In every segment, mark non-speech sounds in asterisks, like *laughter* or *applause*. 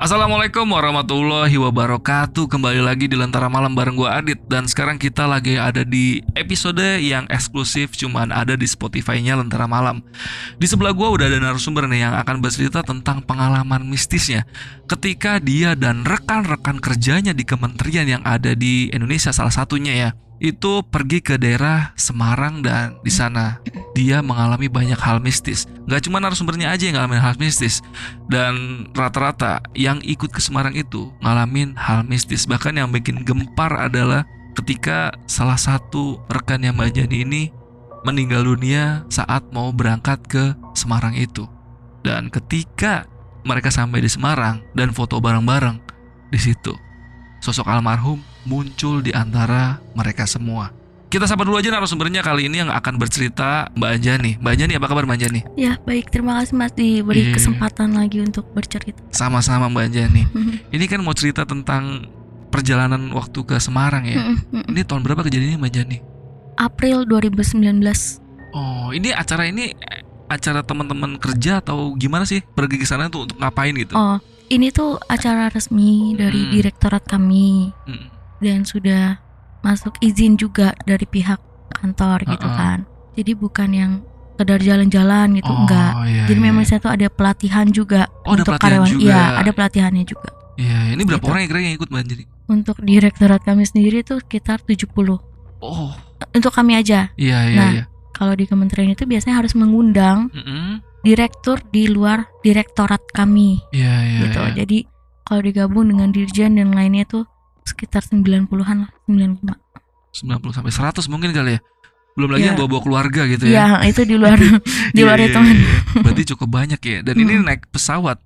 Assalamualaikum warahmatullahi wabarakatuh. Kembali lagi di Lentera Malam bareng gue Adit. Dan sekarang kita lagi ada di episode yang eksklusif Cuman ada di Spotify-nya Lentera Malam. Di sebelah gue udah ada narasumber nih Yang akan bercerita tentang pengalaman mistisnya Ketika dia dan rekan-rekan kerjanya di kementerian yang ada di Indonesia Salah satunya ya itu pergi ke daerah Semarang dan di sana dia mengalami banyak hal mistis. Gak cuma narasumbernya aja yang ngalamin hal mistis dan rata-rata yang ikut ke Semarang itu ngalamin hal mistis. Bahkan yang bikin gempar adalah ketika salah satu rekannya Mbak Jani ini meninggal dunia saat mau berangkat ke Semarang itu. Dan ketika mereka sampai di Semarang dan foto bareng-bareng di situ, sosok almarhum muncul di antara mereka semua. Kita sapa dulu aja narasumbernya kali ini yang akan bercerita Mbak Anjani. Mbak Anjani apa kabar Mbak Anjani? Ya baik, terima kasih Mas diberi Iya. kesempatan lagi untuk bercerita. Sama-sama Mbak Anjani. Ini kan mau cerita tentang perjalanan waktu ke Semarang ya. Ini tahun berapa kejadiannya Mbak Anjani? April 2019. Oh, ini acara ini eh, acara teman-teman kerja atau gimana sih? Pergi ke sana tuh untuk ngapain gitu? Oh, ini tuh acara resmi dari Hmm. direktorat kami Mm. dan sudah masuk izin juga dari pihak kantor gitu Uh-uh. kan. Jadi bukan yang sekedar jalan-jalan gitu, Oh, enggak. iya, Jadi iya, memang iya. saya tuh ada pelatihan juga Oh, untuk pelatihan karyawan. juga. Iya, ada pelatihannya juga. Iya, ini berapa Gitu. orang yang kira yang ikut Mbak Anjani? Untuk direktorat kami sendiri tuh sekitar 70. Oh, Untuk kami aja. iya iya Nah, iya. Kalau di kementerian itu biasanya harus mengundang Mm-mm. Direktur di luar direktorat kami Iya iya. gitu. iya. Jadi kalau digabung dengan dirjen dan lainnya tuh sekitar 90-an lah, 95. 90 sampai 100 mungkin kali ya. Belum lagi Iya. yang bawa-bawa keluarga gitu ya. Iya, itu di luar *laughs* *laughs* di Iya, luar iya, itu. iya. *laughs* Berarti cukup banyak ya. Dan ini Hmm. naik pesawat.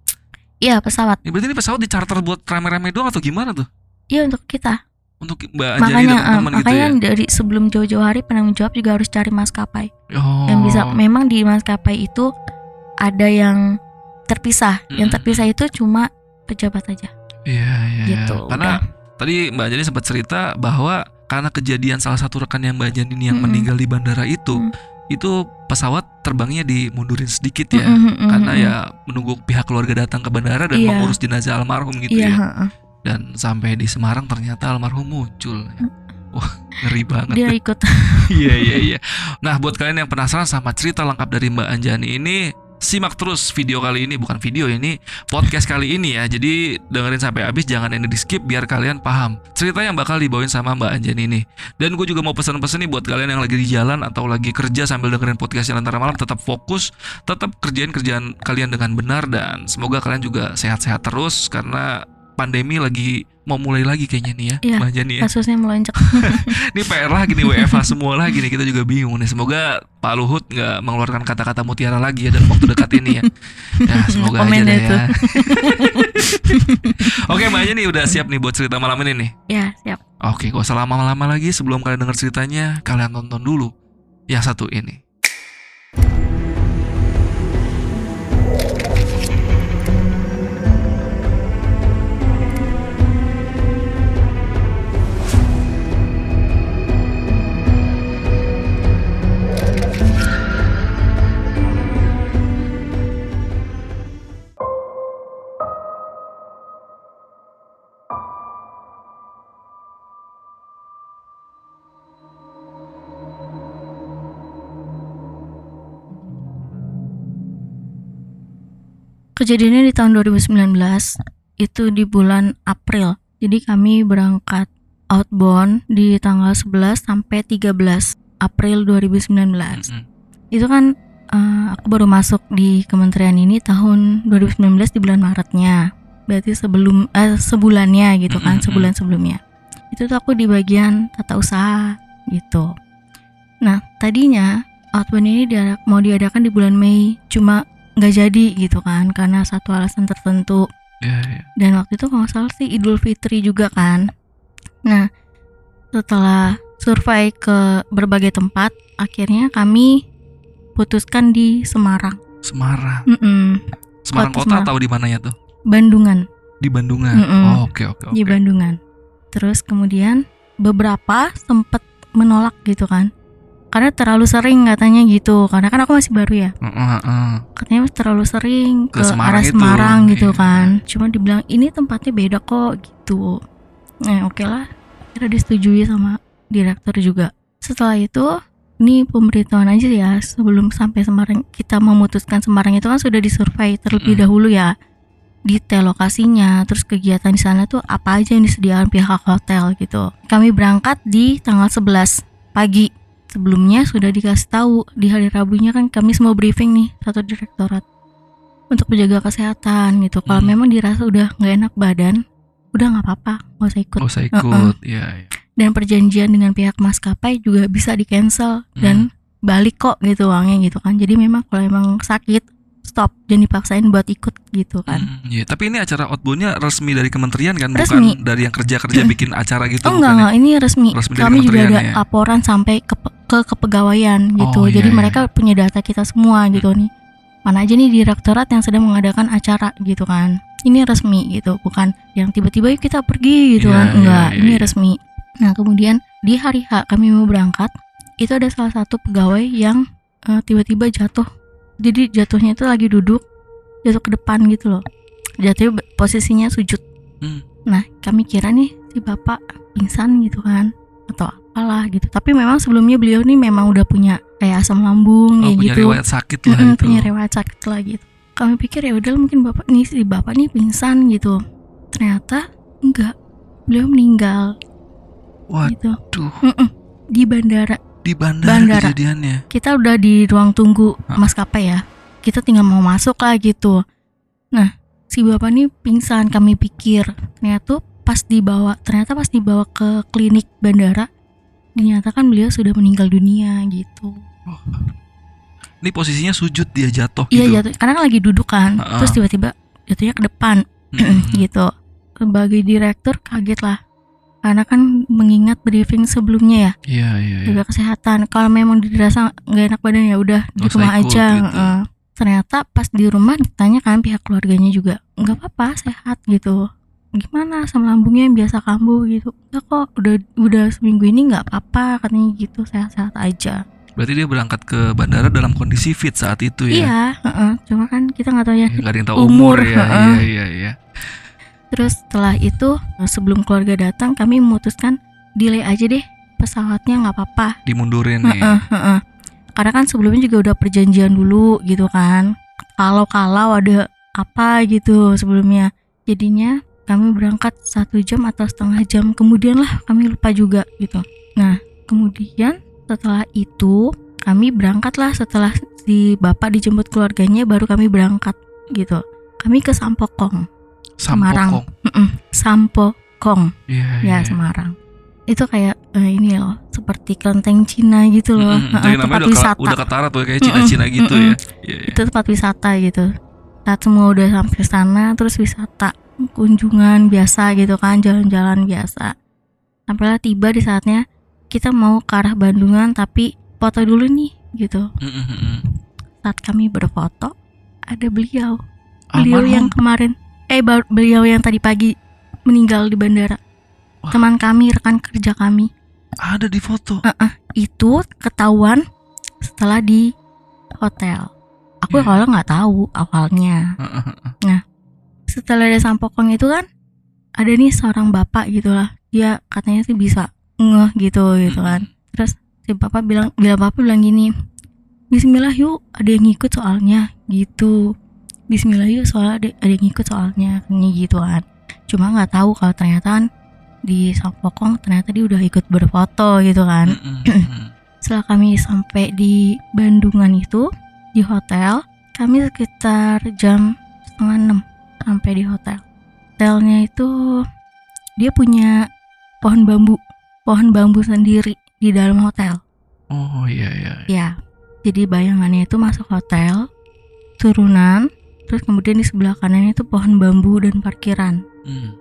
Iya, pesawat. Ini berarti ini pesawat di charter buat rame-rame doang atau gimana tuh? Iya untuk kita. Untuk Mbak Anjani makanya dan teman-teman gitu makanya ya. dari sebelum jauh-jauh hari penanggung jawab juga harus cari maskapai. Oh. Yang bisa memang di maskapai itu ada yang terpisah. Yang Mm-mm. terpisah itu cuma pejabat aja Iya iya. gitu. Karena Udah. tadi Mbak Anjani sempat cerita bahwa karena kejadian salah satu rekan yang Mbak Anjani ini yang Mm-mm. meninggal di bandara itu, Mm. itu pesawat terbangnya dimundurin sedikit ya. Mm, mm, mm, Karena mm, ya menunggu pihak keluarga datang ke bandara dan Iya. mengurus jenazah almarhum gitu Iya, ya. Dan sampai di Semarang ternyata almarhum muncul. Wah, ngeri banget. dia ikut. *laughs* Iya iya iya. Nah buat kalian yang penasaran sama cerita lengkap dari Mbak Anjani ini simak terus video kali ini bukan video ini podcast kali ini ya. Jadi dengerin sampai habis jangan ini di skip biar kalian paham cerita yang bakal dibawain sama Mbak Anjani ini. Dan gue juga mau pesan-pesan nih buat kalian yang lagi di jalan atau lagi kerja sambil dengerin podcast antara malam tetap fokus, tetap kerjain kerjaan kalian dengan benar dan semoga kalian juga sehat-sehat terus karena pandemi lagi mau mulai lagi kayaknya nih ya Iya, Mbak Anjani ya. Kasusnya melonjak. *laughs* Ini PR lagi nih WFH semua lagi nih kita juga bingung nih. Semoga Pak Luhut nggak mengeluarkan kata-kata mutiara lagi ya dalam waktu dekat ini ya. *laughs* Ya semoga aja Komen deh itu. ya. *laughs* Oke Mbak nih udah siap nih buat cerita malam ini nih. ya, siap. Oke gak usah lama-lama lagi sebelum kalian dengar ceritanya kalian tonton dulu yang satu ini. Kejadiannya di tahun 2019 itu di bulan April. Jadi kami berangkat outbound di tanggal 11 sampai 13 April 2019. Mm-mm. Itu kan eh, aku baru masuk di kementerian ini tahun 2019 di bulan Maretnya. Berarti sebelum eh, sebulannya gitu kan, Mm-mm. sebulan sebelumnya. Itu tuh aku di bagian tata usaha gitu. Nah, tadinya outbound ini diadak- mau diadakan di bulan Mei, cuma nggak jadi gitu kan karena satu alasan tertentu Iya, iya. dan waktu itu kalau nggak salah sih Idul Fitri juga kan nah setelah survei ke berbagai tempat akhirnya kami putuskan di Semarang Semarang. Mm-mm. Semarang Kota kota Semarang. atau di mananya tuh? Bandungan Di Bandungan. Mm-mm. Oh, oke oke oke. di Bandungan terus kemudian beberapa sempet menolak gitu kan karena terlalu sering katanya gitu. Karena kan aku masih baru ya. Katanya terlalu sering Ke ke, Semarang arah itu. Semarang gitu Iya. kan. Cuma dibilang ini tempatnya beda kok gitu. Nah oke lah. Kira disetujui sama direktur juga. Setelah itu ini pemberitahuan aja ya sebelum sampai Semarang kita memutuskan Semarang itu kan sudah disurvei terlebih Mm-mm. dahulu ya. Detail lokasinya terus kegiatan di sana tuh apa aja yang disediakan pihak hotel gitu. Kami berangkat di tanggal 11 pagi sebelumnya sudah dikasih tahu di hari Rabunya kan kami semua briefing nih satu direktorat untuk menjaga kesehatan gitu kalau Hmm. memang dirasa udah nggak enak badan udah nggak apa-apa nggak usah ikut Oh, saya Uh-uh. ikut. Iya, iya. dan perjanjian dengan pihak maskapai juga bisa di cancel Hmm. dan balik kok gitu uangnya gitu kan jadi memang kalau emang sakit stop jangan dipaksain buat ikut gitu kan Hmm, iya. Tapi ini acara outboundnya resmi dari kementerian kan, Resmi. bukan dari yang kerja-kerja bikin acara gitu. oh enggak ya? enggak ini resmi, Resmi kami juga ada ya? laporan sampai ke ke kepegawaian gitu Oh, iya, jadi iya. mereka punya data kita semua gitu nih mana aja nih direktorat yang sedang mengadakan acara gitu kan ini resmi gitu bukan yang tiba-tiba "Yuk kita pergi gitu Iya, kan iya, enggak iya, ini iya. resmi nah kemudian di hari H kami mau berangkat itu ada salah satu pegawai yang eh, tiba-tiba jatuh jadi jatuhnya itu lagi duduk jatuh ke depan gitu loh. Jatuhnya be- posisinya sujud. Hmm. nah kami kira nih si bapak pingsan gitu kan atau apalah gitu. Tapi memang sebelumnya beliau nih memang udah punya kayak asam lambung Oh, kayak punya gitu. riwayat sakit lah itu. punya riwayat sakit lah gitu. Kami pikir ya udah mungkin bapak nih si bapak nih pingsan gitu. Ternyata enggak beliau meninggal Waduh, gitu. Di bandara di bandara, Bandara. kejadiannya. kita udah di ruang tunggu Hah? maskapai ya kita tinggal mau masuk lah gitu nah si bapak nih pingsan kami pikir ternyata tuh pas dibawa ternyata pas dibawa ke klinik bandara dinyatakan beliau sudah meninggal dunia gitu Ini posisinya sujud dia jatuh iya gitu. jatuh karena kan lagi duduk kan Ha-ha. terus tiba-tiba jatuhnya ke depan Mm-mm. *clears throat* gitu sebagai direktur kaget lah karena kan mengingat briefing sebelumnya ya Iya, iya, iya. jaga kesehatan kalau memang dirasa nggak enak badan ya udah di rumah aja gitu. heeh. ternyata pas di rumah ditanya kan pihak keluarganya juga nggak apa-apa sehat gitu gimana asam lambungnya yang biasa kambuh gitu enggak kok udah udah seminggu ini nggak apa-apa katanya gitu sehat-sehat aja Berarti dia berangkat ke bandara dalam kondisi fit saat itu ya. iya heeh. cuma kan kita nggak tahu ya Ya, nggak ada yang tahu Umur, umur, ya. heeh. Iya, iya, iya. Terus setelah itu sebelum keluarga datang kami memutuskan delay aja deh pesawatnya nggak apa-apa Dimundurin nih. Heeh. Karena kan sebelumnya juga udah perjanjian dulu gitu kan. Kalau-kalau ada apa gitu sebelumnya. Jadinya kami berangkat satu jam atau setengah jam kemudian lah kami lupa juga gitu. Nah kemudian setelah itu kami berangkatlah setelah si bapak dijemput keluarganya baru kami berangkat gitu. Kami ke Sampokong, Semarang. Sampokong. Mm-mm, Sampokong Iya, ya iya. Semarang. Itu kayak eh, ini loh seperti kelenteng Cina gitu loh, Mm-mm. Heeh, Jadi tempat udah, wisata. udah ketara tuh kayak Cina-Cina gitu mm-mm. ya. Iya, iya. itu tempat wisata gitu saat semua udah sampai sana terus wisata kunjungan biasa gitu kan jalan-jalan biasa sampailah tiba di saatnya kita mau ke arah Bandungan tapi foto dulu nih gitu Mm-mm, mm-mm. saat kami berfoto ada beliau beliau Almarhum. yang kemarin eh beliau yang tadi pagi meninggal di bandara Wah. teman kami rekan kerja kami ada di foto. itu ketahuan setelah di hotel aku Iya. kalau nggak tahu awalnya heeh. setelah ada sampokong itu kan ada nih seorang bapak gitu lah dia katanya sih bisa ngeh gitu gitu kan terus si bapak bilang bilang bapak bilang gini Bismillah yuk ada yang ngikut soalnya gitu Bismillah yuk soalnya ada, ada yang ngikut soalnya ini gitu kan cuma nggak tahu kalau ternyata kan di sampokong ternyata dia udah ikut berfoto gitu kan. *clears throat* Setelah kami sampai di Bandungan itu di hotel kami sekitar jam setengah enam sampai di hotel. Hotelnya itu dia punya pohon bambu pohon bambu sendiri di dalam hotel. Oh iya iya. ya jadi bayangannya itu masuk hotel turunan terus kemudian di sebelah kanannya itu pohon bambu dan parkiran. Hmm.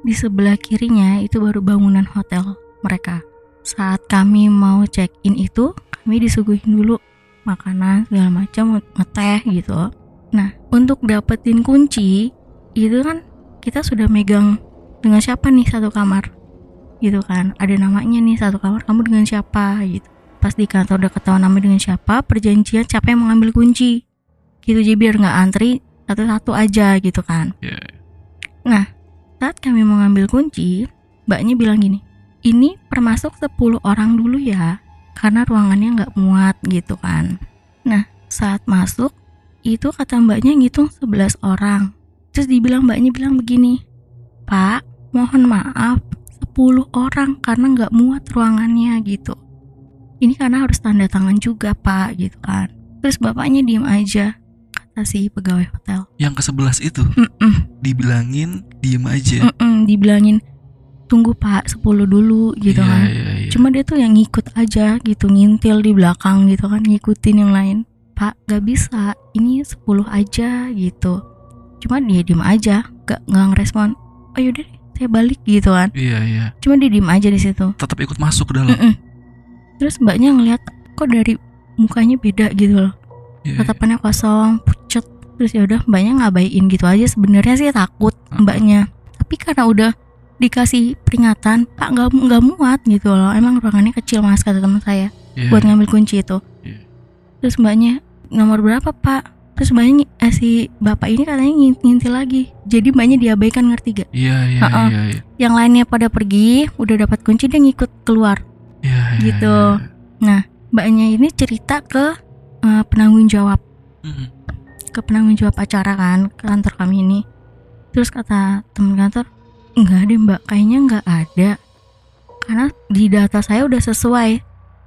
di sebelah kirinya itu baru bangunan hotel mereka. Saat kami mau check in itu kami disuguhin dulu makanan segala macam ngeteh gitu. Nah untuk dapetin kunci itu kan kita sudah megang dengan siapa nih satu kamar? Gitu kan ada namanya nih satu kamar kamu dengan siapa? gitu. Pas di kantor udah ketahuan namanya dengan siapa perjanjian siapa yang mengambil kunci gitu jadi biar nggak antri satu-satu aja gitu kan Iya. saat kami mau ngambil kunci, mbaknya bilang gini, ini termasuk 10 orang dulu ya, karena ruangannya nggak muat gitu kan. Nah, saat masuk, itu kata mbaknya ngitung 11 orang. Terus dibilang mbaknya bilang begini, Pak, mohon maaf, 10 orang karena nggak muat ruangannya gitu. Ini karena harus tanda tangan juga pak gitu kan. Terus bapaknya diem aja, si pegawai hotel. Yang ke sebelas itu Mm-mm. dibilangin diem aja. Mm-mm, dibilangin tunggu pak 10 dulu gitu Iya, kan iya, iya. cuma dia tuh yang ngikut aja gitu ngintil di belakang gitu kan ngikutin yang lain pak gak bisa ini 10 aja gitu cuma dia diem aja gak nggak ngerespon oh yaudah deh saya balik gitu kan Iya, iya. cuma dia diem aja di situ Tetap ikut masuk ke dalam. Mm-mm. terus mbaknya ngeliat kok dari mukanya beda gitu loh Iya, iya. tatapannya kosong terus ya udah mbaknya ngabaiin gitu aja sebenarnya sih takut Hmm. mbaknya tapi karena udah dikasih peringatan pak nggak nggak muat gitu loh emang ruangannya kecil mas kata teman saya Iya, buat ngambil kunci itu Iya. terus mbaknya nomor berapa pak terus mbaknya eh, si bapak ini katanya ngin- ngintil lagi jadi mbaknya diabaikan ngerti gak Iya, iya, iya, iya. yang lainnya pada pergi udah dapat kunci dia ngikut keluar Iya, iya, Gitu. iya. mbaknya ini cerita ke eh, penanggung jawab Mm. Ke penanggung jawab acara kan ke kantor kami ini terus kata teman kantor enggak deh mbak kayaknya nggak ada karena di data saya udah sesuai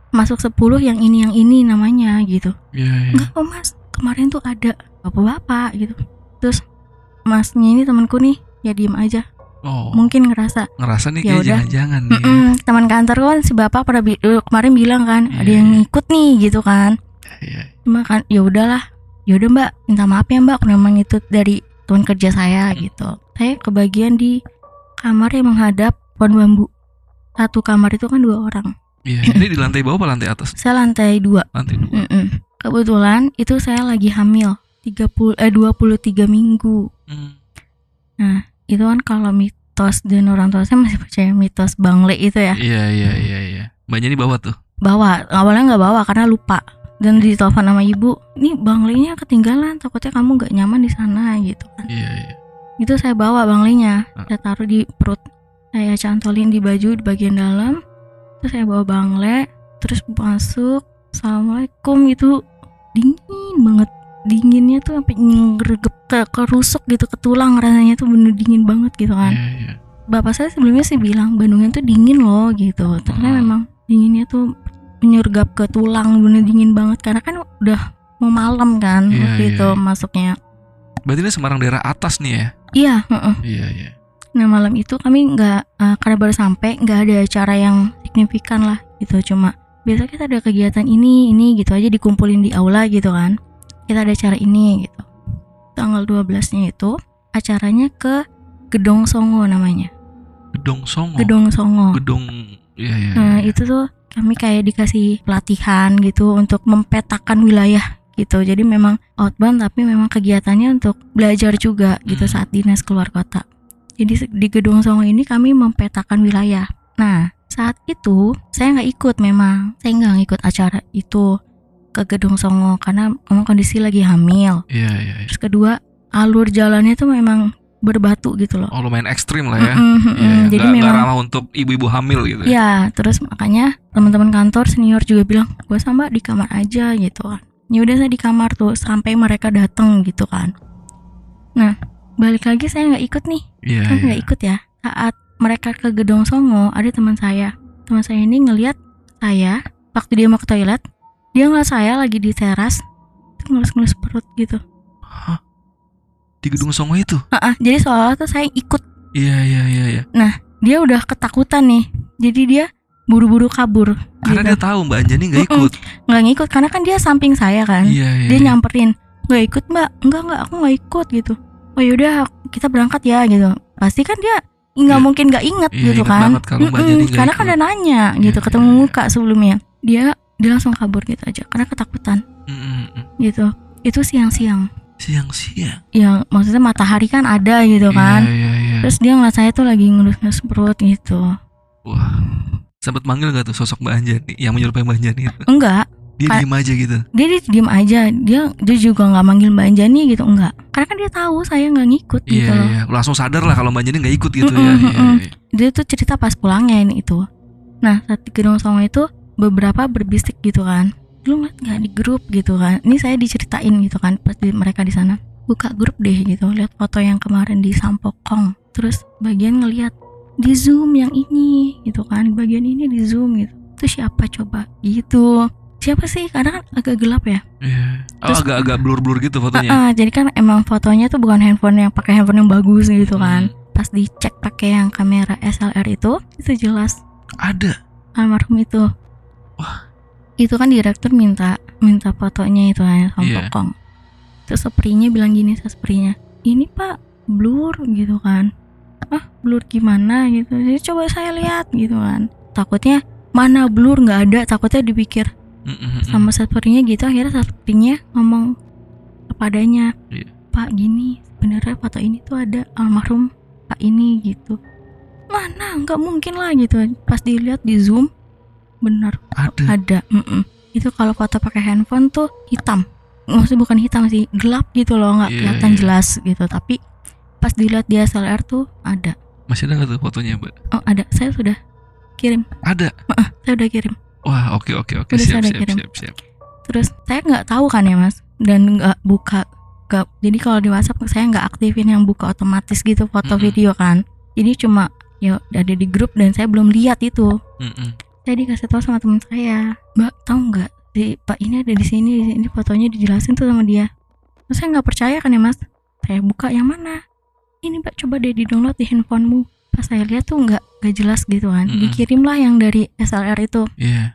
masuk 10 yang ini yang ini namanya gitu Iya, iya. enggak kok mas kemarin tuh ada bapak-bapak gitu terus masnya ini temanku nih ya diem aja Oh, mungkin ngerasa ngerasa nih Ya kayak udah. jangan-jangan nih. ya. "Mm-mm, teman kantor kan si bapak pada bi- kemarin bilang kan ada Iya, yang iya. ngikut nih gitu kan Iya. cuma kan ya udahlah ya udah mbak minta maaf ya mbak kalau memang itu dari teman kerja saya Hmm. gitu saya kebagian di kamar yang menghadap pohon bambu satu kamar itu kan dua orang Iya, *laughs* ini di lantai bawah apa lantai atas? saya lantai dua Lantai dua. Mm-mm. kebetulan itu saya lagi hamil 30 eh 23 minggu Hmm. itu kan kalau mitos dan orang tua saya masih percaya mitos bangle itu ya Iya, iya, iya, iya. Mbaknya di bawah tuh. bawa awalnya nggak bawa karena lupa dan ditelepon sama ibu nih banglenya ketinggalan takutnya kamu nggak nyaman di sana gitu kan Iya, iya. itu saya bawa banglenya Ah. saya taruh di perut saya cantolin di baju di bagian dalam terus saya bawa bangle terus masuk assalamualaikum itu dingin banget dinginnya tuh sampai ngeregep ke kerusuk gitu ke tulang rasanya tuh bener dingin banget gitu kan Iya, iya. bapak saya sebelumnya sih bilang Bandungnya tuh dingin loh gitu ternyata Hmm. memang dinginnya tuh menyergap ke tulang bener dingin banget karena kan udah mau malam kan Iya, waktu iya, itu iya. masuknya Berarti ini Semarang daerah atas nih ya? iya. Iya, iya. nah malam itu kami nggak eh, karena baru sampai nggak ada acara yang signifikan lah gitu cuma biasa kita ada kegiatan ini ini gitu aja dikumpulin di aula gitu kan kita ada acara ini gitu tanggal 12 nya itu acaranya ke Gedong Songo namanya Gedong Songo. Gedong Songo Gedong. Iya, iya. Nah, iya. itu tuh kami kayak dikasih pelatihan gitu untuk mempetakan wilayah gitu. Jadi memang outbound tapi memang kegiatannya untuk belajar juga gitu Hmm. saat dinas keluar kota. Jadi di Gedung Songo ini kami mempetakan wilayah. Nah, saat itu saya nggak ikut memang. Saya nggak ngikut acara itu ke Gedung Songo karena memang kondisi lagi hamil. Iya, iya. iya. Terus kedua, alur jalannya tuh memang berbatu gitu loh. Oh, lumayan ekstrim lah ya. Mm-mm, Iya, mm-mm. iya. Jadi nggak memang ramah untuk ibu-ibu hamil gitu ya. Ya, terus makanya teman-teman kantor senior juga bilang, gue sama di kamar aja gitu kan. Ya udah saya di kamar tuh sampai mereka datang gitu kan. Nah, balik lagi saya nggak ikut nih, Iya, kan iya. nggak ikut ya. Saat mereka ke gedung Songo, ada teman saya. Teman saya ini ngelihat saya waktu dia mau ke toilet, dia ngeliat saya lagi di teras, ngelus-ngelus perut gitu. Hah? Di Gedung Songo itu? Ah, jadi seolah tuh saya ikut. Iya, iya, iya, iya. Dia udah ketakutan nih, jadi dia buru-buru kabur. Karena gitu. dia tahu Mbak Anjani nggak ikut. nggak ngikut karena kan dia samping saya kan. Iya, iya. dia iya. nyamperin nggak ikut mbak enggak enggak aku nggak ikut gitu oh yaudah kita berangkat ya gitu pasti kan dia nggak Iya. mungkin nggak inget Iya, gitu inget kan kalau Mbak nggak karena kan ikut. udah nanya gitu Iya, ketemu iya, iya. muka sebelumnya dia dia langsung kabur gitu aja karena ketakutan mm, mm. gitu itu siang-siang Siang-siang. yang maksudnya matahari kan ada gitu kan Iya, iya, iya. terus dia ngeliat saya tuh lagi ngelus-ngelus perut gitu Wah. Sempat manggil gak tuh sosok Mbak Anjani yang menyerupai Mbak Anjani itu? enggak Dia Ka- diem aja gitu. dia dia diem aja dia dia juga nggak manggil mbak Anjani gitu enggak karena kan dia tahu saya nggak ngikut Iya, gitu loh iya. Langsung sadar lah kalau Mbak Anjani gak ikut gitu ya. Mm-mm, Iya, mm-mm. iya. dia tuh cerita pas pulangnya ini itu nah saat di gedung songo itu beberapa berbisik gitu kan lu nggak di grup? gitu kan. Ini saya diceritain gitu kan pas di, mereka di sana. Buka grup deh gitu lihat foto yang kemarin di Sampokong. Terus bagian ngelihat di zoom yang ini gitu kan. Bagian ini di zoom gitu. Itu siapa coba? Gitu. Siapa sih? Karena kan agak gelap ya. Iya. Oh, Terus- agak-agak blur-blur gitu fotonya. Ah, ah, jadi kan emang fotonya tuh bukan handphone yang pakai handphone yang bagus gitu kan. Pas dicek pakai yang kamera SLR itu itu jelas Ada. almarhum itu. Wah. Itu kan direktur minta minta fotonya itu kan sama Iya. Pokong terus seprinya bilang gini seprinya ini pak blur gitu kan. Ah blur gimana? Gitu. Jadi coba saya lihat gitu kan. Takutnya mana blur nggak ada takutnya dipikir Mm, mm, mm. sama seprinya gitu. Akhirnya seprinya ngomong kepadanya Iya. pak gini sebenarnya foto ini tuh ada almarhum pak ini gitu. Mana? Nggak mungkin lah gitu. Pas dilihat di zoom bener Ada. ada itu kalau foto pakai handphone tuh hitam maksudnya bukan hitam sih gelap gitu loh nggak Iya, kelihatan iya. jelas gitu tapi pas dilihat di SLR tuh ada Masih ada gak tuh fotonya, Mbak? oh ada saya sudah kirim Ada. saya udah kirim Wah, oke oke oke. Udah Siap saya siap kirim. siap siap. terus saya nggak tahu kan ya mas dan nggak buka nggak jadi kalau di WhatsApp saya nggak aktifin yang buka otomatis gitu foto Mm-mm. video kan jadi cuma ya ada di grup dan saya belum lihat itu Mm, mm. Saya dikasih tahu sama teman saya. Mbak tahu nggak? Di pak ini ada di sini di sini. Fotonya dijelasin tuh sama dia. Terus saya nggak percaya kan ya mas? Saya buka yang mana? Ini mbak coba deh di download di handphonemu. Pas saya lihat tuh nggak nggak jelas gitu kan. Mm-mm. dikirimlah yang dari SLR itu. Iya,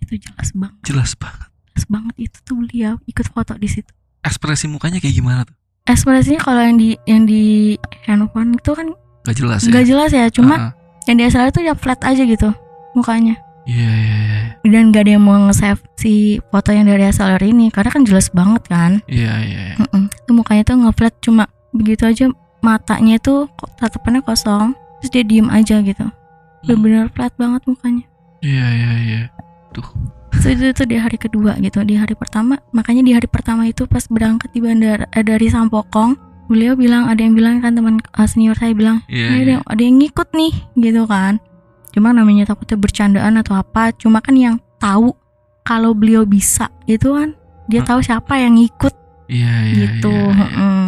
itu jelas banget. Jelas banget. jelas banget itu tuh beliau ikut foto di situ. Ekspresi mukanya kayak gimana tuh? ekspresinya kalau yang di yang di handphone itu kan Gak jelas ya. nggak jelas ya cuma Ah, ah. yang di SLR tuh ya flat aja gitu mukanya Iya iya iya. dan gak ada yang mau nge-save si foto yang dari SLR ini karena kan jelas banget kan Iya iya. iya. Itu mukanya tuh nge-flat cuma begitu aja matanya tuh kok tatapannya kosong terus dia diem aja gitu Hmm. bener-bener flat banget mukanya Iya iya iya. Terus itu tuh di hari kedua gitu di hari pertama makanya di hari pertama itu pas berangkat di bandara eh, dari Sampokong beliau bilang ada yang bilang kan teman eh, senior saya bilang "Eh, ada, yang- ada yang ngikut nih gitu kan cuma namanya takutnya bercandaan atau apa cuma kan yang tahu kalau beliau bisa gitu kan dia Hmm. tahu siapa yang ngikut Iya iya. gitu iya, iya. heeh.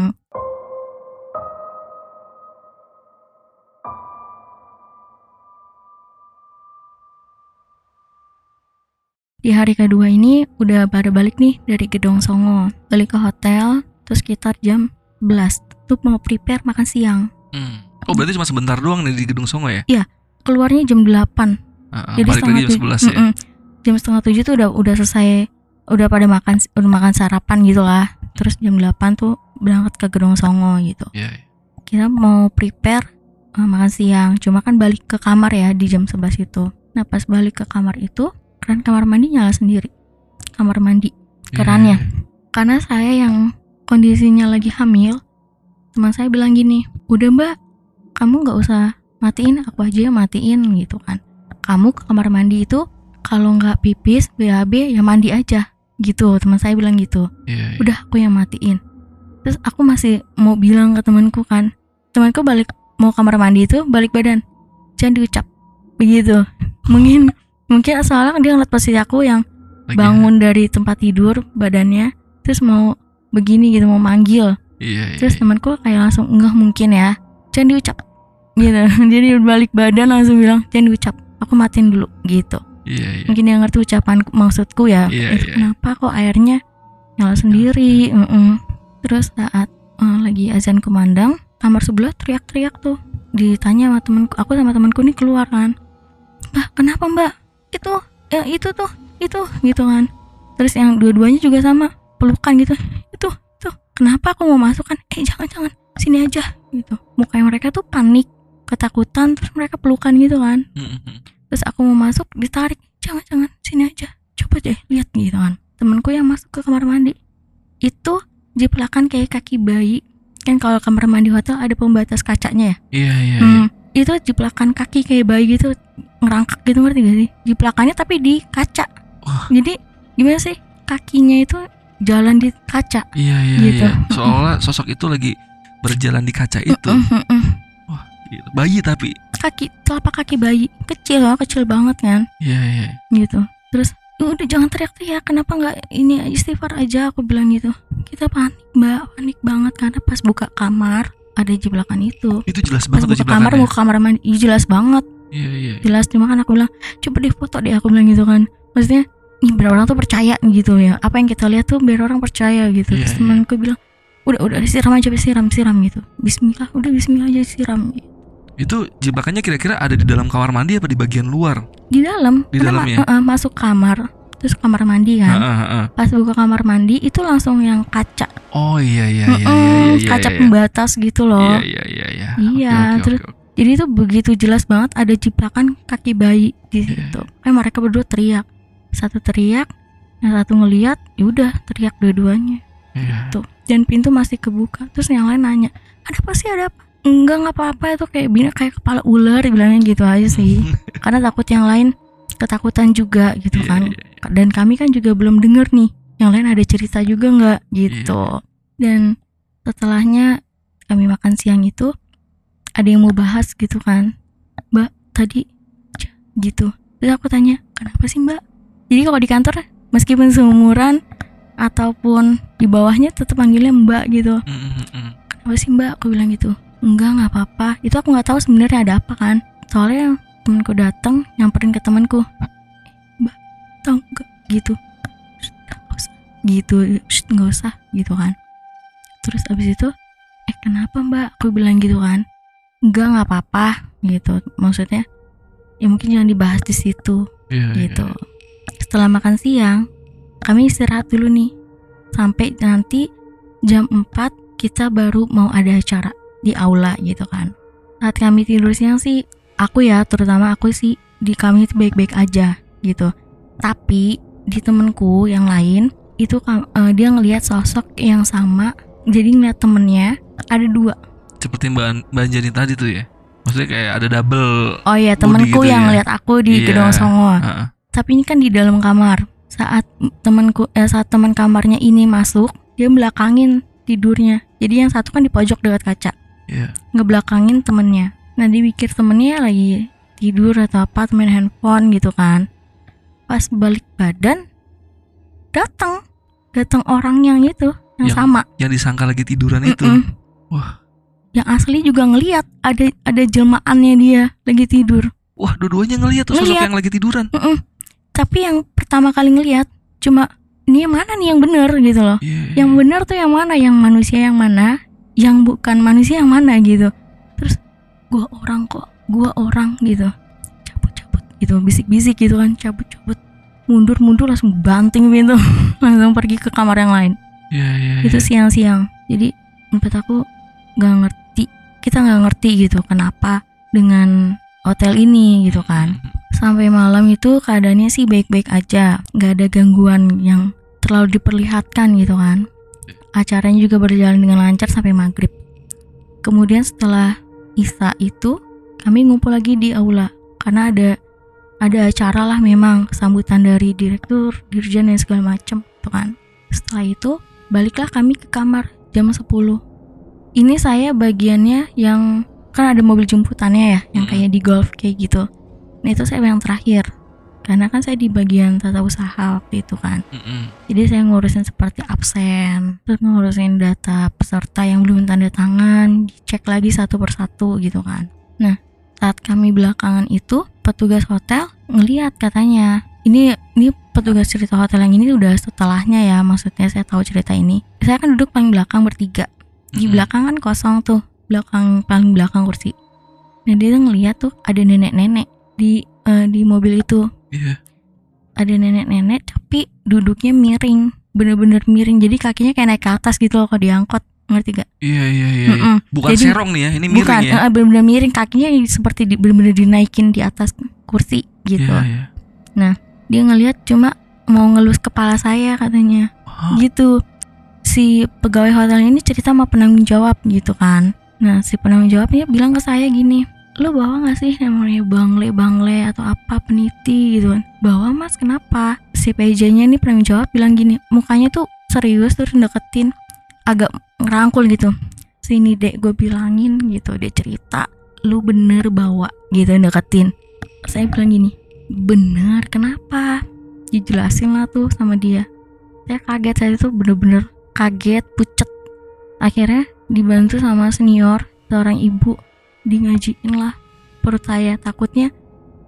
di hari kedua ini udah pada balik nih dari Gedong Songo balik ke hotel terus sekitar jam 11 tuh mau prepare makan siang Hmm. Oh berarti cuma sebentar doang nih di gedung Songo ya? Keluarnya jam 8 Ah, ah, Jadi balik lagi jam tuj- 11 ya. Jam setengah tujuh tuh udah udah selesai, udah pada makan udah makan sarapan gitu lah. Terus jam 8 tuh berangkat ke Gedung Songo gitu. Iya. iya. Kita mau prepare eh, makan siang, cuma kan balik ke kamar ya di jam 11 itu. Nah pas balik ke kamar itu, keran kamar mandi nyala sendiri. Kamar mandi. Iya, Kerannya. iya, Karena saya yang kondisinya lagi hamil, teman saya bilang gini, udah mbak, kamu nggak usah matiin, aku aja yang matiin gitu kan. Kamu ke kamar mandi itu kalau nggak pipis, BAB ya mandi aja gitu. Teman saya bilang gitu. Iya, iya. Udah aku yang matiin. Terus aku masih mau bilang ke temanku kan, temanku balik mau kamar mandi itu balik badan, jangan diucap begitu. *laughs* Mungkin mungkin soalnya dia ngeliat posisi aku yang Lagi- bangun dari tempat tidur badannya terus mau begini gitu mau manggil Iya, iya. terus iya. temanku kayak langsung enggak mungkin ya jangan diucap gitu. *laughs* Jadi balik badan langsung bilang jangan diucap aku matiin dulu. Gitu. Iya, iya. mungkin dia ngerti ucapan maksudku ya. Iya, "Eh, iya. kenapa kok airnya nyala sendiri? Mm-mm. terus saat eh, lagi azan kumandang kamar sebelah teriak-teriak tuh. Ditanya sama temanku aku sama temanku nih keluar kan. Mbak kenapa mbak? Itu ya itu tuh itu gitu kan. Terus yang dua-duanya juga sama pelukan gitu. Itu itu kenapa aku mau masuk kan? Eh jangan jangan. Sini aja gitu. Mukanya mereka tuh panik ketakutan terus mereka pelukan gitu kan Mm-mm. terus aku mau masuk ditarik jangan jangan sini aja coba deh lihat gitu kan temanku yang masuk ke kamar mandi itu jiplakan kayak kaki bayi kan kalau kamar mandi hotel ada pembatas kacanya ya Iya iya. iya. Hmm, itu jiplakan kaki kayak bayi gitu ngerangkak gitu ngerti gak sih jiplakannya tapi di kaca Wah. jadi gimana sih kakinya itu jalan di kaca Iya iya Gitu. iya. Seolah sosok itu lagi berjalan di kaca itu. Gila. Bayi tapi. kaki telapak kaki bayi kecil loh kecil banget kan Iya iya. gitu terus udah jangan teriak-teriak kenapa nggak ini istighfar aja aku bilang gitu kita panik mbak panik banget karena pas buka kamar ada jiplakan itu Itu jelas pas banget buka kamar jiplakannya. mau kamar mandi Ih, jelas banget Iya iya. jelas cuma kan aku bilang coba deh foto deh aku bilang gitu kan maksudnya nih biar orang tuh percaya gitu ya apa yang kita lihat tuh biar orang percaya gitu Iya, terus iya. temanku bilang udah udah siram aja siram siram gitu Bismillah udah Bismillah aja siram Itu jiplakannya kira-kira ada di dalam kamar mandi apa di bagian luar? di dalam Di ma- eh, eh, masuk kamar terus kamar mandi kan Heeh, heeh. pas buka kamar mandi itu langsung yang kaca Oh iya iya iya iya Mm-mm, iya. kaca iya. pembatas gitu loh Iya iya iya iya. Iya, Oke, oke, terus- oke, oke. jadi itu begitu jelas banget ada jiplakan kaki bayi di Iya, situ kayak mereka berdua teriak satu teriak yang satu ngeliat ya udah teriak dua-duanya Iya. tuh dan pintu masih kebuka terus yang lain nanya ada apa sih ada apa enggak nggak apa-apa. Itu kayak bina kayak kepala ular bilangnya gitu aja sih. *laughs* Karena takut yang lain ketakutan juga gitu Iya, kan. iya, iya. dan kami kan juga belum denger nih yang lain ada cerita juga nggak gitu. Iya. dan setelahnya kami makan siang itu ada yang mau bahas gitu kan. Mbak tadi gitu. Terus aku tanya kenapa sih mbak? Jadi kalau di kantor meskipun seumuran ataupun di bawahnya tetap panggilnya mbak gitu. Kenapa sih mbak? Aku bilang gitu enggak nggak apa-apa. Itu aku nggak tahu sebenarnya ada apa kan. Soalnya temanku datang nyamperin ke temanku. "Eh, mbak tahu nggak gitu. "Shh, nggak usah. Gitu. "Shh, nggak usah. Gitu kan. Terus abis itu eh kenapa mbak? Aku bilang gitu kan. Enggak nggak apa-apa. Gitu. Maksudnya ya mungkin jangan dibahas di situ. Iya, iya. gitu. Setelah makan siang, kami istirahat dulu nih. Sampai nanti jam 4 kita baru mau ada acara di aula gitu kan. Saat kami tidur siang sih, aku ya terutama aku sih di kami itu baik-baik aja gitu. Tapi di temenku yang lain itu eh, dia ngelihat sosok yang sama. Jadi ngeliat temennya ada dua. Seperti Mbak Mbak Anjani tadi tuh ya. Maksudnya kayak ada double. Oh iya temenku gitu yang ya? ngeliat aku di Iya. gedung Songo. Heeh. tapi ini kan di dalam kamar saat temanku eh, saat teman kamarnya ini masuk dia belakangin tidurnya jadi yang satu kan di pojok dekat kaca Iya. ngebelakangin temennya nah dipikir temennya lagi tidur atau apa main handphone gitu kan pas balik badan datang datang orang yang itu yang, Yang- sama Yang disangka lagi tiduran itu. Mm-mm. Wah. yang asli juga ngeliat ada ada jelmaannya dia lagi tidur Wah, dua-duanya ngelihat tuh sosok Ngeliat. yang lagi tiduran. Mm-mm. tapi yang pertama kali ngeliat cuma ini mana nih yang bener gitu loh Iya. yang benar tuh yang mana yang manusia yang mana yang bukan manusia yang mana gitu. Terus gua orang kok gua orang gitu. Cabut cabut gitu bisik-bisik gitu kan cabut cabut mundur mundur langsung banting pintu *laughs* langsung pergi ke kamar yang lain. Iya, iya. itu iya. siang-siang. Jadi menurut aku nggak ngerti kita nggak ngerti gitu kenapa dengan hotel ini gitu kan. Sampai malam itu keadaannya sih baik-baik aja nggak ada gangguan yang terlalu diperlihatkan gitu kan acaranya juga berjalan dengan lancar sampai maghrib. Kemudian setelah Isa itu kami ngumpul lagi di aula. Karena ada ada acara lah memang sambutan dari direktur dirjen dan segala macem gitu kan. Setelah itu baliklah kami ke kamar jam 10 ini saya bagiannya yang kan ada mobil jemputannya ya yang kayak di golf kayak gitu. Nah itu saya yang terakhir Karena kan saya di bagian tata usaha waktu itu kan. Mm-mm. Jadi saya ngurusin seperti absen Terus ngurusin data peserta yang belum tanda tangan Dicek lagi satu persatu gitu kan. Nah saat kami belakangan itu Petugas hotel ngeliat katanya Ini ini petugas cerita hotel yang ini udah setelahnya ya Maksudnya saya tahu cerita ini. Saya kan duduk paling belakang bertiga. Di Mm-mm. belakang kan kosong tuh Belakang paling belakang kursi. Nah dia tuh ngeliat tuh ada nenek-nenek di eh, di mobil itu Iya. ada nenek-nenek tapi duduknya miring bener-bener miring jadi kakinya kayak naik ke atas gitu loh kalau diangkot ngerti gak? Iya iya iya. iya. Mm-mm. Bukan Jadi- serong nih ya, ini miring Bukan, ya. eh, bener-bener miring kakinya seperti di, bener-bener dinaikin di atas kursi gitu. Iya iya. Dia ngelihat cuma mau ngelus kepala saya katanya. Hah? Gitu. Si pegawai hotel ini cerita sama penanggung jawab gitu kan. Nah, si penanggung jawabnya bilang ke saya gini, lo bawa gak sih namanya bangle-bangle atau apa peniti gitu kan? Bawa mas. Kenapa? Si PJ nya nih penanggung jawab bilang gini mukanya tuh serius terus deketin agak ngerangkul gitu. Sini dek gue bilangin gitu dia cerita lu bener bawa gitu deketin. Saya bilang gini bener kenapa? Dijelasin lah tuh sama dia. Saya kaget saya tuh bener-bener kaget pucet. Akhirnya dibantu sama senior seorang ibu di ngajiin lah perut saya takutnya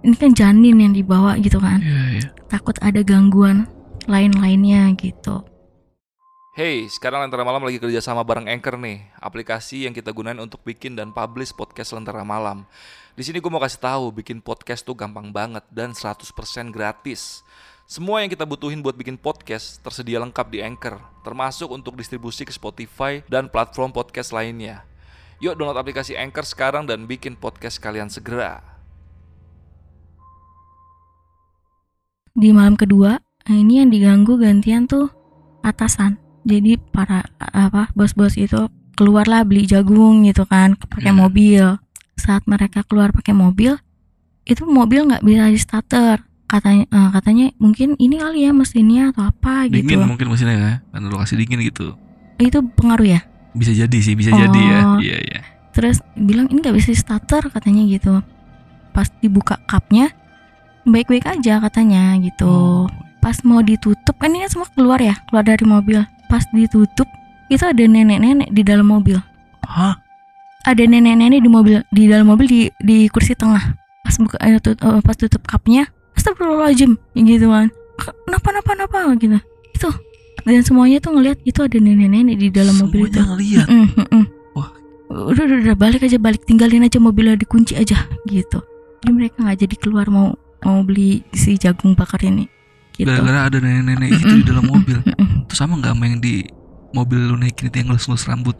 ini kan janin yang dibawa gitu kan Iya iya. takut ada gangguan lain-lainnya gitu Hey, sekarang Lentera Malam lagi kerja sama bareng Anchor nih, aplikasi yang kita gunain untuk bikin dan publish podcast Lentera Malam. Di sini gue mau kasih tahu, bikin podcast tuh gampang banget dan 100% gratis. Semua yang kita butuhin buat bikin podcast tersedia lengkap di Anchor, termasuk untuk distribusi ke Spotify dan platform podcast lainnya. Yuk download aplikasi Anchor sekarang dan bikin podcast kalian segera. di malam kedua nah ini yang diganggu gantian tuh atasan jadi para apa bos-bos itu keluarlah beli jagung gitu kan pakai Hmm. mobil saat mereka keluar pakai mobil itu mobil nggak bisa di starter katanya eh, katanya mungkin ini kali ya mesinnya atau apa gitu Dingin mungkin mesinnya ya, karena lokasi dingin gitu. itu pengaruh ya Bisa jadi sih, bisa jadi ya. Oh. Iya iya. terus bilang ini nggak bisa di starter katanya gitu pas dibuka cupnya baik-baik aja katanya gitu Oh. pas mau ditutup kan ini kan semua keluar ya keluar dari mobil pas ditutup itu ada nenek-nenek di dalam mobil Hah? ada nenek-nenek di mobil di dalam mobil di di kursi tengah pas buka eh, tut- eh, pas tutup cupnya astagfirullahaladzim gitu kan kenapa kenapa kenapa gitu itu dan semuanya tuh ngelihat itu ada nenek-nenek di dalam mobil itu Semuanya ngeliat. Mm, mm, mm. Wah. udah, udah udah balik aja balik tinggalin aja mobilnya dikunci aja gitu jadi mereka nggak jadi keluar mau mau beli si jagung bakar ini gitu Gara-gara ada nenek-nenek itu di dalam mobil. mm-mm. Itu sama nggak sama yang di mobil lu naikin itu yang ngelus-ngelus rambut?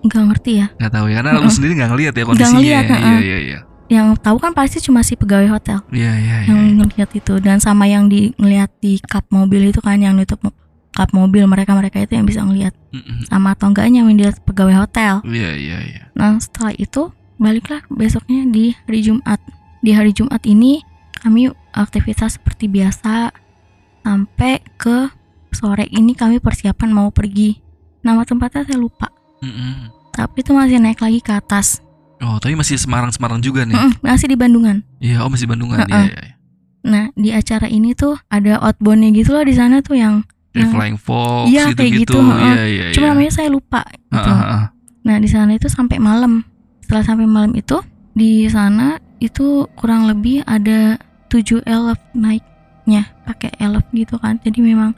nggak ngerti ya Nggak tahu ya, karena lu Mm-mm. sendiri nggak ngeliat ya kondisinya. ngeliat, ya. mm-mm. Iya iya iya. yang tahu kan pasti cuma si pegawai hotel Iya iya iya. yang ngeliat itu dan sama yang di ngeliat di kap mobil itu kan yang nutup kap mobil mereka mereka itu yang bisa ngeliat Mm-mm. sama atau enggaknya yang dilihat pegawai hotel Iya iya iya. Nah setelah itu baliklah besoknya di hari Jumat. Di hari Jumat ini kami aktivitas seperti biasa sampai ke sore ini kami persiapan mau pergi. Nama tempatnya saya lupa. Mm-mm. Tapi itu masih naik lagi ke atas. Oh tapi masih Semarang-Semarang juga nih. Mm-mm, masih di Bandungan. Iya, oh masih Bandungan. Iya iya. iya. Nah di acara ini tuh ada outboundnya gitu loh di sana tuh yang Kayak Yang- Flying Fox Iya, gitu kayak gitu. gitu. Iya iya. cuma iya. namanya saya lupa gitu. ah, ah. Nah di sana itu sampai malam. Setelah sampai malam itu di sana itu kurang lebih ada 7 elf naiknya pakai elf gitu kan. Jadi memang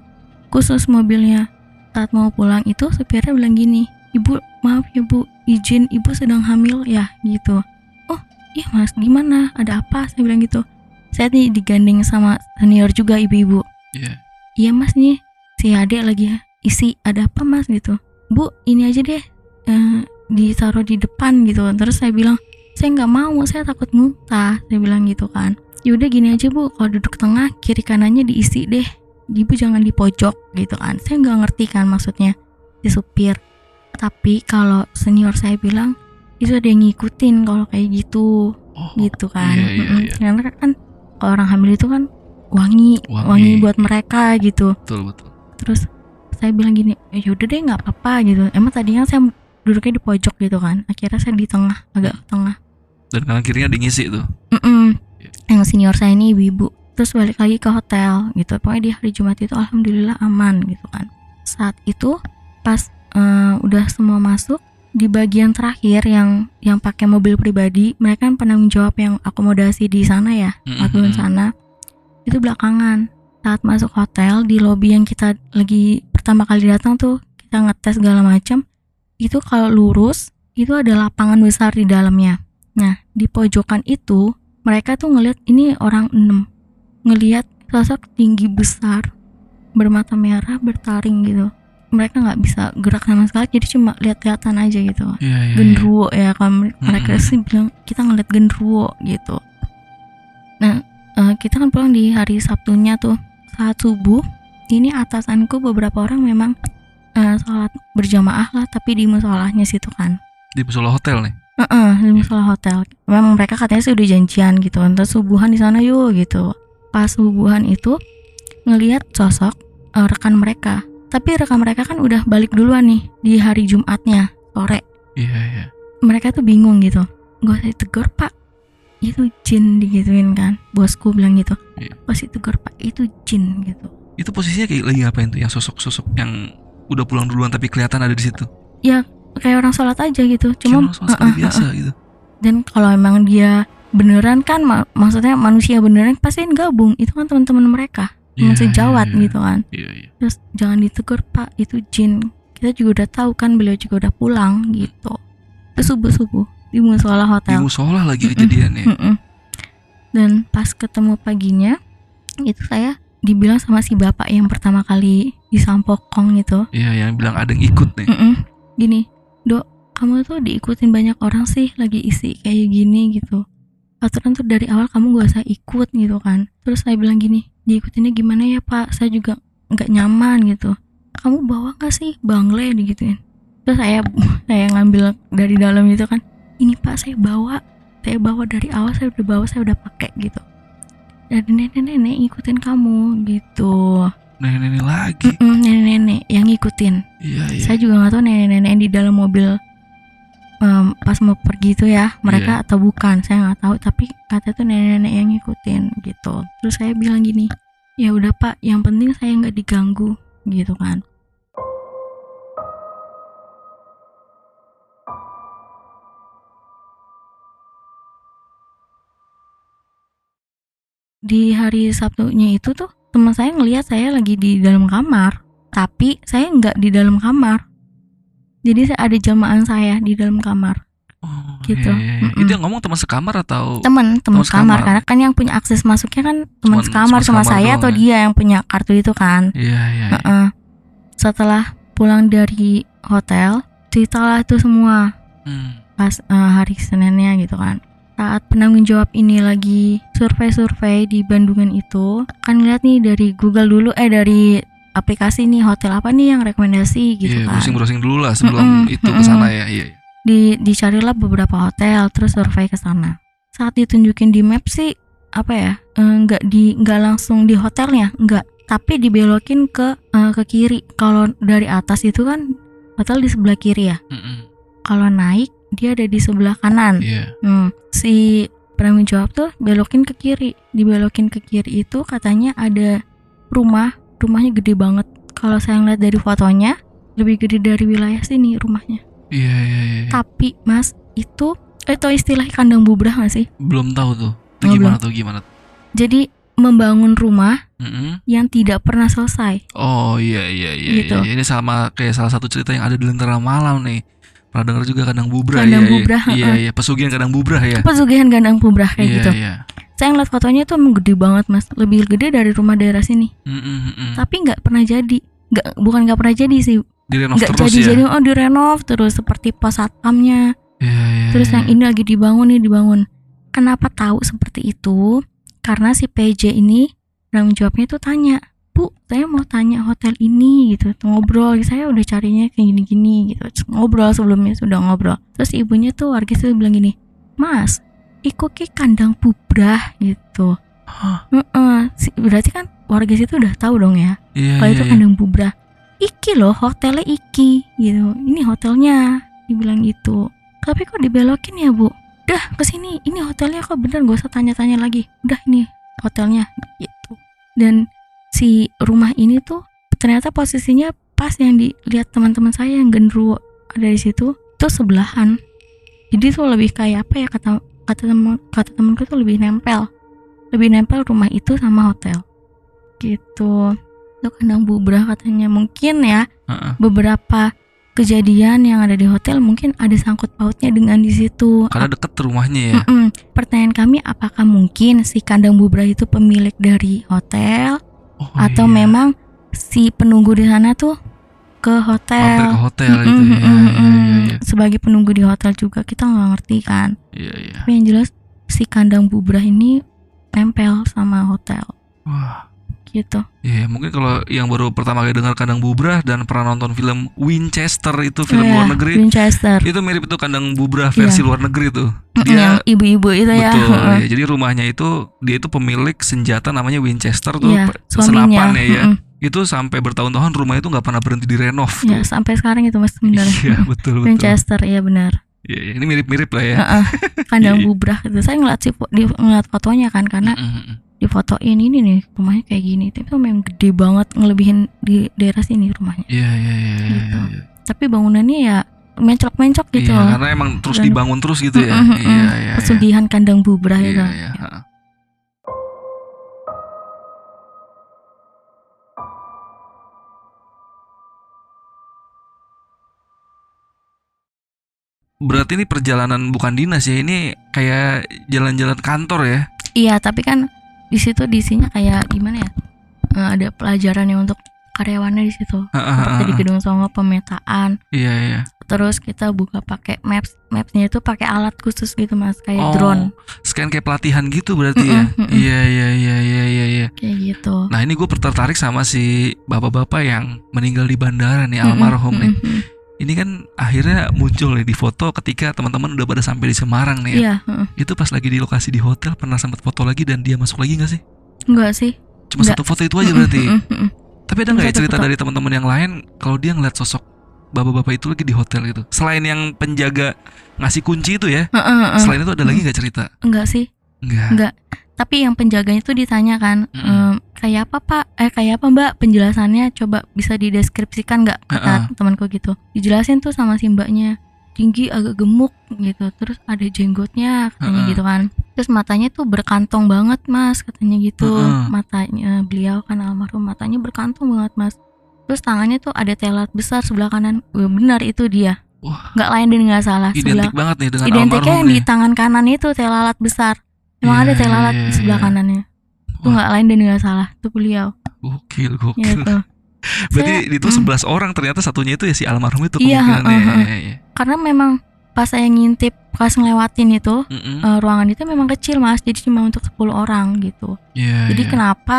khusus mobilnya. Saat mau pulang itu supirnya bilang gini, ibu maaf ya bu, izin ibu sedang hamil ya gitu. Oh iya mas gimana? Ada apa? Saya bilang gitu. Saya nih digandeng sama senior juga ibu-ibu. Iya. Iya mas nih si adek lagi isi ada apa mas? Gitu. Bu ini aja deh eh, ditaruh di depan gitu. Terus saya bilang saya nggak mau saya takut muntah saya bilang gitu kan. Yaudah gini aja bu. Kalau duduk tengah kiri kanannya diisi deh. Ibu jangan di pojok gitu kan. Saya nggak ngerti kan maksudnya si supir. Tapi kalau senior saya bilang itu ada yang ngikutin kalau kayak gitu Oh, gitu kan. Iya iya iya. karena kan orang hamil itu kan wangi Wangi. wangi, buat mereka gitu. Betul betul. Terus saya bilang gini "Eh, yaudah deh nggak apa-apa gitu emang tadinya saya duduknya di pojok gitu kan akhirnya saya di tengah agak tengah Dan kanan kirinya ada ngisi tuh. Mm-mm. Iya. yang senior saya ini ibu-ibu terus balik lagi ke hotel gitu pokoknya di hari Jumat itu alhamdulillah aman gitu kan saat itu pas eh, udah semua masuk di bagian terakhir yang yang pakai mobil pribadi mereka kan penanggung jawab yang akomodasi di sana ya Mm-mm. aturan sana itu belakangan saat masuk hotel di lobi yang kita lagi pertama kali datang tuh kita ngetes segala macam itu kalau lurus itu ada lapangan besar di dalamnya. Nah di pojokan itu mereka tuh ngelihat ini orang enam. Ngelihat sosok tinggi besar bermata merah bertaring gitu. Mereka nggak bisa gerak sama sekali jadi cuma lihat-lihatan aja gitu. Iya, iya. genderuwo ya kalau mereka Mm-mm. sih bilang kita ngeliat genderuwo gitu. Nah eh, kita kan pulang di hari Sabtunya tuh saat subuh ini atasanku beberapa orang memang eh, sholat berjamaah lah tapi di musolahnya situ kan Di musola hotel nih. Heeh, di musola hotel. Memang mereka katanya sih udah janjian gitu. Entar subuhan di sana yuk gitu. Pas subuhan itu ngelihat sosok eh, rekan mereka. Tapi rekan mereka kan udah balik duluan nih di hari Jumatnya sore. Iya, iya. Mereka tuh bingung gitu. Gak usah ditegur pak. Itu jin digituin kan. Bosku bilang gitu. Gak usah ditegur pak. Itu jin gitu. Itu posisinya kayak lagi ngapain tuh yang sosok-sosok yang udah pulang duluan tapi kelihatan ada di situ. Kayak orang sholat aja gitu. Cuma langsung sekali uh-uh, biasa gitu. dan kalau emang dia beneran kan ma- maksudnya manusia beneran pasti gabung itu kan teman-teman mereka teman Iya, sejawat iya, iya. gitu kan Iya, iya. terus jangan ditegur pak itu jin kita juga udah tahu kan beliau juga udah pulang gitu terus subuh subuh di musola Di hotel musola lagi Mm-mm. kejadiannya. Mm-mm. dan pas ketemu paginya itu saya dibilang sama si bapak yang pertama kali disampokong gitu Iya, yang bilang ada yang ikut nih. Mm-mm. gini dok kamu tuh diikutin banyak orang sih lagi isi kayak gini gitu aturan tuh dari awal kamu gak usah ikut gitu kan terus saya bilang gini diikutinnya gimana ya pak saya juga nggak nyaman gitu kamu bawa nggak sih bangle digituin terus saya *laughs* saya ngambil dari dalam itu kan ini pak saya bawa. Saya bawa dari awal saya udah bawa saya udah pakai gitu. Dan nenek-nenek ngikutin kamu gitu. Nenek-nenek lagi. Nenek-nenek yang ngikutin. Iya, iya. saya juga nggak tahu nenek-nenek yang di dalam mobil em, pas mau pergi itu ya mereka Iya. atau bukan saya nggak tahu. Tapi kata tuh nenek-nenek yang ngikutin gitu. Terus saya bilang gini ya udah pak yang penting saya nggak diganggu gitu kan di hari Sabtunya itu tuh teman saya ngelihat saya lagi di dalam kamar tapi saya nggak di dalam kamar jadi saya ada jelmaan saya di dalam kamar Oh, gitu. iya. Mm-mm. Itu yang ngomong teman sekamar atau teman teman sekamar sekamar. karena kan yang punya akses masuknya kan teman sekamar cuma sekamar saya atau ya? dia yang punya kartu itu kan Iya. Heeh. setelah pulang dari hotel ceritalah itu semua Hmm. pas eh, hari Seninnya gitu kan saat penanggung jawab ini lagi survei-survei di Bandungan itu kan ngeliat nih dari Google dulu eh dari aplikasi nih hotel apa nih yang rekomendasi gitu Iya, kan browsing-browsing dulu lah sebelum Mm-mm, itu ke mm-mm. sana ya. Iya, iya. di dicarilah beberapa hotel terus survei ke sana saat ditunjukin di map sih apa ya eh, nggak di nggak langsung di hotelnya nggak tapi dibelokin ke eh, ke kiri kalau dari atas itu kan hotel di sebelah kiri ya Mm-mm. kalau naik dia ada di sebelah kanan Iya. Hmm, si penanggung jawab tuh belokin ke kiri. Dibelokin ke kiri itu katanya ada rumah, rumahnya gede banget. Kalau saya ngeliat dari fotonya, lebih gede dari wilayah sini rumahnya. Iya, iya, iya. Tapi Mas, itu itu istilah kandang bubrah gak sih? Belum tahu tuh. Itu Oh, gimana tuh gimana? Jadi membangun rumah Mm-mm. yang tidak pernah selesai. Oh iya iya iya, Gitu. iya. Ini sama kayak salah satu cerita yang ada di Lentera Malam nih. Pernah dengar juga kandang bubrah Kandang iya. bubrah, Iya heeh. iya, pesugihan kandang bubrah ya. Pesugihan kandang bubrah kayak iya, gitu. Iya. Saya ngeliat fotonya tuh emang gede banget Mas, lebih gede dari rumah daerah sini. Mm-mm, mm-mm. Tapi nggak pernah jadi. Nggak bukan nggak pernah jadi sih, Direnov nggak terus jadi ya. jadi oh direnov terus seperti pos satpamnya Iya, iya, terus iya. yang ini lagi dibangun nih dibangun kenapa tahu seperti itu karena si PJ ini penanggung jawabnya tuh tanya bu saya mau tanya hotel ini gitu. Ngobrol saya udah carinya kayak gini-gini gitu. Terus ngobrol sebelumnya sudah ngobrol. Terus ibunya tuh warga itu bilang gini mas iku ki kandang bubrah gitu. Heeh, si- berarti kan warga situ udah tahu dong ya Iya kalau iya. itu iya. kandang bubrah. Iki loh hotelnya iki gitu. Ini hotelnya dibilang gitu. Tapi kok dibelokin ya bu? Udah ke sini ini hotelnya kok bener gak usah tanya-tanya lagi. Udah ini hotelnya gitu. Dan si rumah ini tuh ternyata posisinya pas yang dilihat teman-teman saya yang gendruwo ada di situ tuh sebelahan. Jadi tuh lebih kayak apa ya kata kata temen kata temenku tuh lebih nempel. Lebih nempel rumah itu sama hotel. Gitu. Itu kandang bubrah katanya. Mungkin ya Heeh. beberapa kejadian yang ada di hotel mungkin ada sangkut pautnya dengan di situ. Karena deket rumahnya ya. Mm-mm. pertanyaan kami apakah mungkin si kandang bubrah itu pemilik dari hotel Oh, atau iya. memang si penunggu di sana tuh ke hotel. Ke hotel Mm-mm, gitu ya. mm-mm, Iya, iya, iya. Sebagai penunggu di hotel juga kita nggak ngerti kan. Iya, iya. Tapi yang jelas si kandang bubrah ini nempel sama hotel Wah. Gitu. Iya, mungkin kalau yang baru pertama kali dengar kandang bubrah dan pernah nonton film Winchester itu film Iya, luar negeri, Winchester. itu mirip itu kandang bubrah versi Iya. luar negeri tuh. Dia yang ibu-ibu itu ya. betul. Ya. Jadi rumahnya itu dia itu pemilik senjata namanya Winchester tuh Iya, pe- suaminya. senapannya ya. Mm-mm. Itu sampai bertahun-tahun rumah itu nggak pernah berhenti direnov tuh. Ya, sampai sekarang itu Mas benar. Iya, betul betul. Winchester, iya benar. Iya, iya. ini mirip-mirip lah ya. Heeh. Kandang Iya, *laughs* iya. bubrah gitu. Saya ngeliat sih di ngeliat fotonya kan karena Mm, mm, mm. di fotoin ini nih rumahnya kayak gini. Tapi memang gede banget ngelebihin di daerah sini rumahnya. Iya, iya, iya, iya, Gitu. iya. Tapi bangunannya ya mencok-mencok gitu. Iya, karena emang terus Dan- dibangun terus gitu ya. Mm-mm, mm-mm. Iya, iya. iya. Pesugihan kandang bubrah Iya, iya. Berarti ini perjalanan bukan dinas ya, ini kayak jalan-jalan kantor ya? Iya, tapi kan di situ diisinya kayak gimana ya? Eh, ada pelajaran yang untuk karyawannya di situ. Seperti di gedung Songo pemetaan. Iya, iya. Terus kita buka pakai maps. Mapsnya itu pakai alat khusus gitu mas, kayak Oh, drone Scan kayak pelatihan gitu berarti ya? Iya, iya, iya, iya, iya, iya. kayak gitu. Nah ini gue tertarik sama si bapak-bapak yang meninggal di bandara nih, almarhum nih. Ini kan akhirnya muncul nih di foto ketika teman-teman udah pada sampai di Semarang nih ya. Iya. Itu pas lagi di lokasi di hotel pernah sempat foto lagi dan dia masuk lagi nggak sih? enggak sih? Cuma Nggak. satu foto itu aja berarti. Tapi ada nggak ya cerita foto. dari teman-teman yang lain kalau dia ngeliat sosok bapak-bapak itu lagi di hotel gitu? Selain yang penjaga ngasih kunci itu ya, selain itu ada lagi nggak cerita? Enggak sih. Enggak. Enggak. Tapi yang penjaganya tuh ditanya kan, Mm-mm. "Em, kayak apa pak? Eh kayak apa mbak? Penjelasannya coba bisa dideskripsikan nggak? Kata Heeh. temanku gitu. Dijelasin tuh sama si mbaknya. Tinggi agak gemuk gitu. Terus ada jenggotnya katanya Heeh. gitu kan. Terus matanya tuh berkantong banget mas katanya gitu. Heeh. Matanya beliau kan almarhum matanya berkantong banget mas. Terus tangannya tuh ada telat besar sebelah kanan. Benar itu dia. Nggak lain dan nggak salah. Sebelah Identik banget nih dengan identiknya yang di nih. tangan kanan itu telalat besar emang Iya, ada iya, telalat iya, di sebelah iya. kanannya itu nggak lain dan nggak salah itu beliau Gokil, gokil. gitu *laughs* Berarti Saya- itu mm. 11 orang ternyata satunya itu ya si almarhum itu Iya, iya, iya. karena memang pas saya ngintip pas ngelewatin itu Mm-mm. eh, ruangan itu memang kecil mas jadi cuma untuk 10 orang gitu Iya, jadi iya. kenapa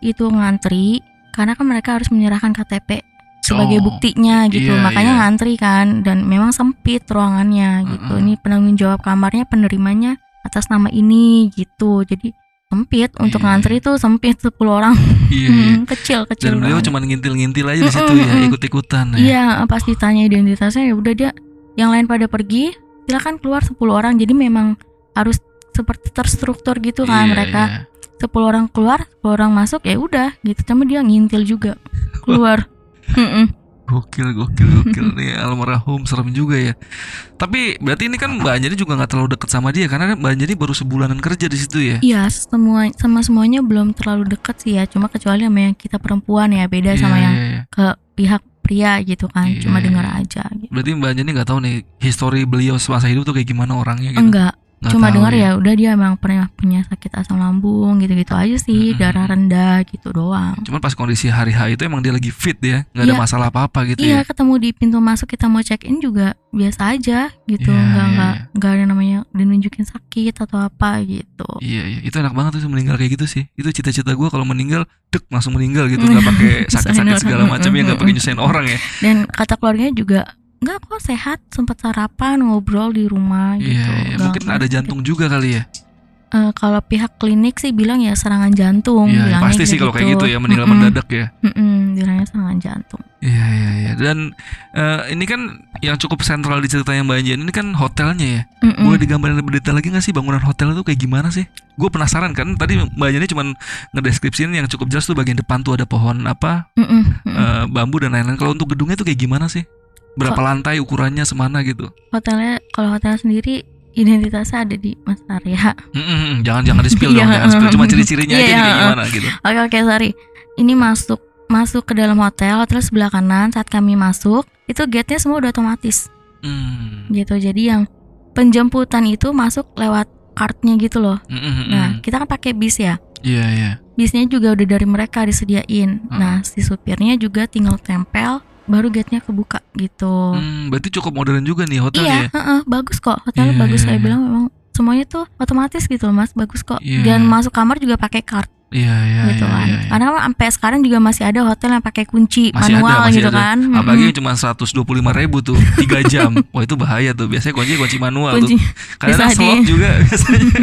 itu ngantri karena kan mereka harus menyerahkan KTP sebagai Oh, buktinya gitu iya, makanya iya. ngantri kan dan memang sempit ruangannya gitu Mm-mm. ini penanggung jawab kamarnya penerimanya atas nama ini gitu. Jadi sempit untuk Iya, ngantri itu sempit 10 orang. Iya, *laughs* iya. Hmm, kecil kecil Dan beliau cuma ngintil-ngintil aja di situ ya, ikut-ikutan ya. iya pas ditanya identitasnya ya udah dia yang lain pada pergi silakan keluar 10 orang. Jadi memang harus seperti terstruktur gitu kan Iya, mereka. iya. 10 orang keluar 10 orang masuk ya udah gitu. Cuma dia ngintil juga. *laughs* Keluar. Gokil, gokil, gokil nih almarhum serem juga ya. Tapi berarti ini kan Mbak Anjani juga nggak terlalu deket sama dia karena Mbak Anjani baru sebulanan kerja di situ ya. Iya semua sama semuanya belum terlalu dekat sih ya cuma kecuali sama yang kita perempuan ya beda Iya, sama yang iya, iya. ke pihak pria gitu kan Iya, cuma iya, dengar iya. aja gitu. Berarti Mbak Anjani nggak tahu nih histori beliau semasa hidup tuh kayak gimana orangnya gitu. enggak Nggak cuma dengar ya udah dia emang pernah punya sakit asam lambung gitu-gitu aja sih Mm-mm. darah rendah gitu doang Cuman pas kondisi hari H itu emang dia lagi fit ya, nggak ada Iya. masalah apa-apa gitu ya. iya ketemu di pintu masuk kita mau check in juga biasa aja gitu Iya, nggak iya, nggak iya. nggak ada namanya dinunjukin sakit atau apa gitu Iya, iya, itu enak banget tuh meninggal kayak gitu sih. Itu cita-cita gue kalau meninggal, dek langsung meninggal gitu, nggak *laughs* pakai sakit-sakit segala macam ya, nggak pakai nyusahin orang ya. dan kata keluarganya juga nggak kok sehat sempat sarapan ngobrol di rumah Iya, gitu. Nggak- mungkin ada jantung juga kali ya. Eh, kalau pihak klinik sih bilang ya serangan jantung Iya, bilangnya pasti sih kalau kayak gitu ya meninggal Mm-mm. mendadak ya. Mm-mm, bilangnya serangan jantung Iya, iya, iya. Dan eh, ini kan yang cukup sentral di ceritanya Mbak Anjan ini kan hotelnya ya. Mm-mm. Boleh digambarin lebih detail lagi nggak sih bangunan hotel itu kayak gimana sih? Gue penasaran kan. Tadi Mbak Anjan cuma ngedeskripsiin yang cukup jelas tuh bagian depan tuh ada pohon apa Mm-mm, mm-mm. eh, bambu dan lain-lain. Kalau untuk gedungnya tuh kayak gimana sih? Berapa lantai ukurannya semana gitu? hotelnya kalau hotel sendiri identitasnya ada di Mas Arya Mm, mm, mm. Jangan jangan di spill *laughs* Iya, dong, jangan spill. Cuma mm. ciri-cirinya Iya, aja nih kayak iya, gimana gitu. Oke oke sorry. Ini masuk masuk ke dalam hotel, hotel sebelah kanan. Saat kami masuk, itu gate-nya semua udah otomatis Hmm. gitu. Jadi yang penjemputan itu masuk lewat kartnya gitu loh. Mm, mm, mm, Nah mm. kita kan pakai bis ya. Iya, iya. bisnya juga udah dari mereka disediain. Hmm. Nah, si supirnya juga tinggal tempel, baru gate-nya kebuka gitu. Hmm, berarti cukup modern juga nih Iya, hotelnya. ya? heeh, bagus kok. Hotelnya Iya, bagus. iya, Saya iya. bilang memang semuanya tuh otomatis gitu loh, Mas. Bagus kok. Iya. Dan masuk kamar juga pakai card Iya, iya, gitu iya, kan. iya, iya. Karena kan sampai sekarang juga masih ada hotel yang pakai kunci Masih ada, manual masih gitu ada. kan. Apalagi yang cuma 125 ribu tuh 3 *laughs* jam Wah itu bahaya tuh Biasanya kunci kunci manual kunci tuh Karena bisa slot di- juga *laughs* biasanya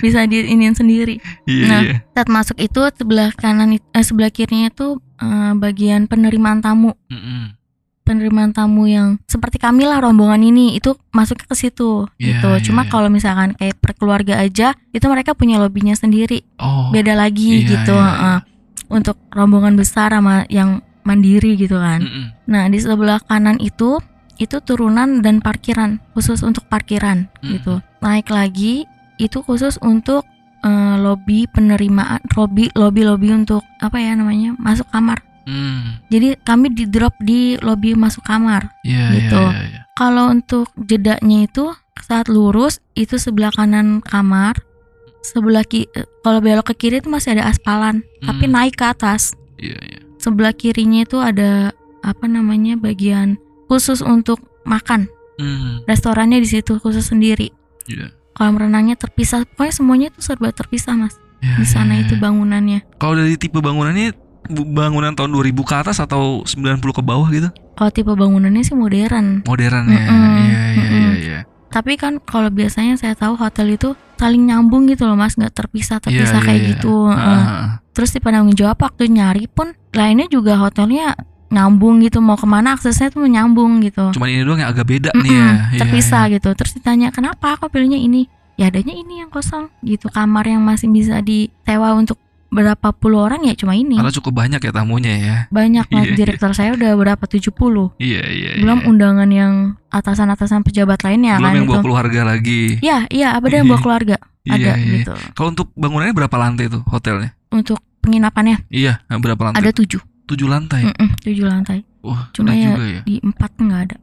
bisa diinin sendiri. Iya Nah. iya Saat masuk itu sebelah kanan eh, sebelah kirinya itu eh, bagian penerimaan tamu. Mm-mm. Penerimaan tamu yang seperti kami lah rombongan ini itu masuknya ke situ Iya, gitu. iya, Cuma iya. kalau misalkan kayak per keluarga aja itu mereka punya lobbynya sendiri, Oh beda lagi iya, gitu. iya, heeh. Untuk rombongan besar sama yang mandiri gitu kan. Mm-mm. Nah di sebelah kanan itu itu turunan dan parkiran khusus untuk parkiran Hmm. gitu. Naik lagi itu khusus untuk eh, lobby penerimaan lobby lobby lobby untuk apa ya namanya masuk kamar. Hmm. Jadi kami di drop di lobby masuk kamar. Iya Gitu. iya iya iya. Kalau untuk jedanya itu saat lurus itu sebelah kanan kamar, sebelah ki eh, kalau belok ke kiri itu masih ada aspalan, tapi Hmm. naik ke atas. Iya iya Sebelah kirinya itu ada apa namanya bagian khusus untuk makan. Hmm. Restorannya di situ khusus sendiri. Iya Kolam renangnya terpisah. Pokoknya semuanya itu serba terpisah, Mas. Iya, Di sana iya, itu iya. bangunannya. Kalau dari tipe bangunannya Bangunan tahun 2000 ke atas Atau 90 ke bawah gitu Kalau tipe bangunannya sih modern. Modern ya Mm-mm, Iya iya iya mm-mm. iya Tapi kan kalau biasanya saya tahu hotel itu saling nyambung gitu loh mas, nggak terpisah terpisah Iya, kayak iya, iya. gitu. Ah, ah. Terus di penanggung jawab waktu nyari pun lainnya juga hotelnya nyambung gitu mau ke mana aksesnya tuh nyambung gitu. Cuman ini doang yang agak beda nih Mm-mm, ya Iya, terpisah iya. gitu. Terus ditanya kenapa kok pilihnya ini? Ya adanya ini yang kosong gitu. Kamar yang masih bisa disewa untuk berapa puluh orang ya cuma ini. Karena cukup banyak ya tamunya ya Banyak mas Iya, direktur saya udah berapa 70 Iya iya Belum iya. undangan yang atasan-atasan pejabat lainnya Belum kan yang itu. bawa keluarga lagi Iya, iya, ada yang bawa Iya. keluarga. Iya, ada iya. gitu. Kalau untuk bangunannya berapa lantai tuh hotelnya? Untuk penginapannya Iya, berapa lantai? ada tujuh, Tujuh lantai. Mm-mm, tujuh lantai. Wah, Cuma ya juga ya. di empat nggak ada.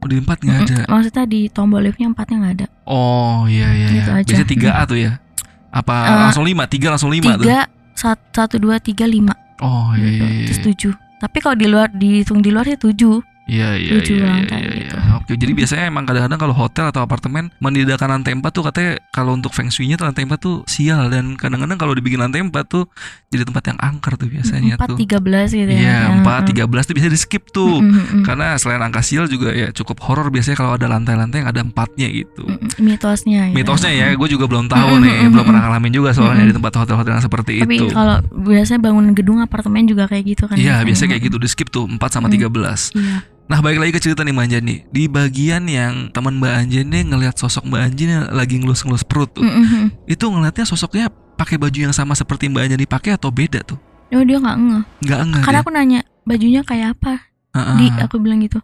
Oh, di empat nggak ada. Maksudnya di tombol liftnya empatnya nggak ada. Oh iya iya. Gitu iya. aja. Biasanya tiga A tuh ya. Apa Eh, langsung lima? Tiga langsung lima tuh. Tiga, sat- satu, dua, tiga, lima. Oh iya gitu. iya. iya. Terus tujuh. Tapi kalau di luar dihitung di luar ya tujuh. Iya iya iya, iya, lantai iya, gitu. iya. Oke, jadi biasanya emang kadang-kadang kalau hotel atau apartemen menyediakan lantai 4 tuh katanya kalau untuk feng shui-nya lantai 4 tuh sial dan kadang-kadang kalau dibikin lantai 4 tuh jadi tempat yang angker tuh biasanya Empat tuh. tiga belas gitu ya. Iya, Ya, 4 mm. 13 tuh bisa di skip tuh. Mm-mm, mm-mm. Karena selain angka sial juga ya cukup horor biasanya kalau ada lantai-lantai yang ada empatnya gitu. Mm-mm, Mitosnya. gitu. Mitosnya ya, Mm-mm. gue juga belum tahu Mm-mm, nih, mm-mm, belum pernah ngalamin juga soalnya Mm-mm. di tempat hotel-hotel yang seperti Tapi itu. kalau biasanya bangun gedung apartemen juga kayak gitu kan. Iya, biasanya. biasanya kayak gitu di skip tuh 4 sama Mm. 13. Iya. Nah, balik lagi ke cerita nih Mbak Anjan nih. Di bagian yang teman Mbak Anjan nih ngelihat sosok Mbak Anjan yang lagi ngelus-ngelus perut tuh. Mm-mm. Itu ngelihatnya sosoknya pakai baju yang sama seperti Mbak Anjan dipakai atau beda tuh? Oh dia nggak ngeh. Enggak enggak. Karena aku nanya bajunya kayak apa. Heeh. Di aku bilang gitu.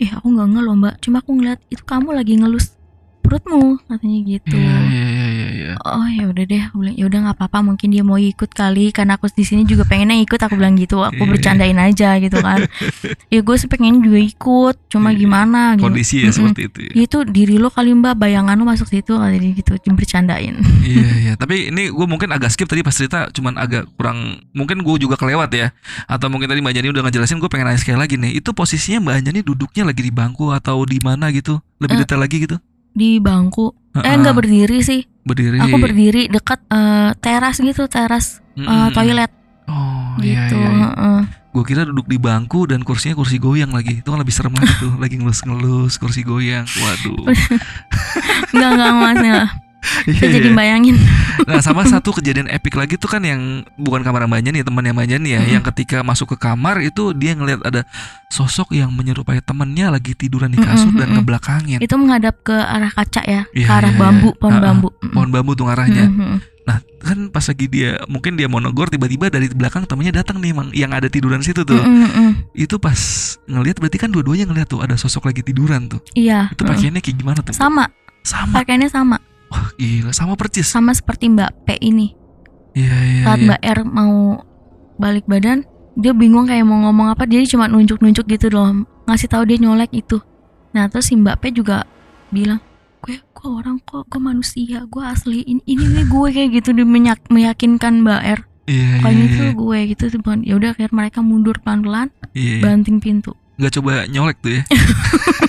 Ih aku nggak ngeh loh mbak. Cuma aku ngeliat itu kamu lagi ngelus perutmu katanya gitu. Iya, iya, iya, iya, iya. Oh ya udah deh, aku bilang ya udah nggak apa-apa. Mungkin dia mau ikut kali karena aku di sini juga pengennya ikut. Aku bilang gitu. Aku Iya. bercandain aja gitu kan. *laughs* ya gue sih pengen juga ikut. Cuma Iya. gimana gitu. Kondisi ya Mm-mm. seperti itu ya. Itu diri lo kali mbak bayangan lo masuk situ kali gitu bercandain. iya iya tapi ini gue mungkin agak skip tadi pas cerita cuman agak kurang mungkin gue juga kelewat ya atau mungkin tadi Mbak Jani udah ngejelasin gue pengen nanya sekali lagi nih itu posisinya Mbak Jani duduknya lagi di bangku atau di mana gitu lebih Eh, detail lagi gitu Di bangku. Eh Heeh, nggak berdiri sih. berdiri Aku berdiri dekat eh, teras gitu teras eh, Mm-mm. toilet oh iya gitu. iya, iya. heeh. gue kira duduk di bangku dan kursinya kursi goyang lagi itu kan lebih serem lagi tuh lagi ngelus-ngelus kursi goyang waduh *laughs* Enggak enggak mas. Saya jadi iya. bayangin. *laughs* Nah sama *laughs* satu kejadian epic lagi tuh kan yang bukan kamar Mbak Jani temannya Mbak Jani ya Mm-mm. yang ketika masuk ke kamar itu dia ngelihat ada sosok yang menyerupai temannya lagi tiduran di kasur dan Mm-mm, mm-mm. ngebelakangin Itu menghadap ke arah kaca ya, Iya, ke arah iya, bambu, iya. pohon Ah, ah. bambu. Pohon bambu tuh ngarahnya. Mm-mm. Nah kan pas lagi dia mungkin dia mau negor tiba-tiba dari belakang temannya datang nih emang yang ada tiduran situ tuh. Mm-mm, mm-mm. Itu pas ngelihat berarti kan dua-duanya ngeliat tuh ada sosok lagi tiduran tuh. Iya. Itu pakaiannya kayak gimana tuh? Sama, Sama. pakaiannya sama, Wah gila sama percis. sama seperti Mbak P ini. Iya iya. Saat iya. Mbak R mau balik badan, dia bingung kayak mau ngomong apa, dia cuma nunjuk-nunjuk gitu doang, ngasih tahu dia nyolek itu. Nah terus si Mbak P juga bilang, gue gue orang kok gue manusia, gue asli ini ini nih gue kayak gitu dia menyak- meyakinkan Mbak R. Iya, pokoknya iya, itu iya. gue gitu tuh bukan ya udah akhirnya mereka mundur pelan pelan Iya, iya. banting pintu Nggak coba nyolek tuh ya. *laughs*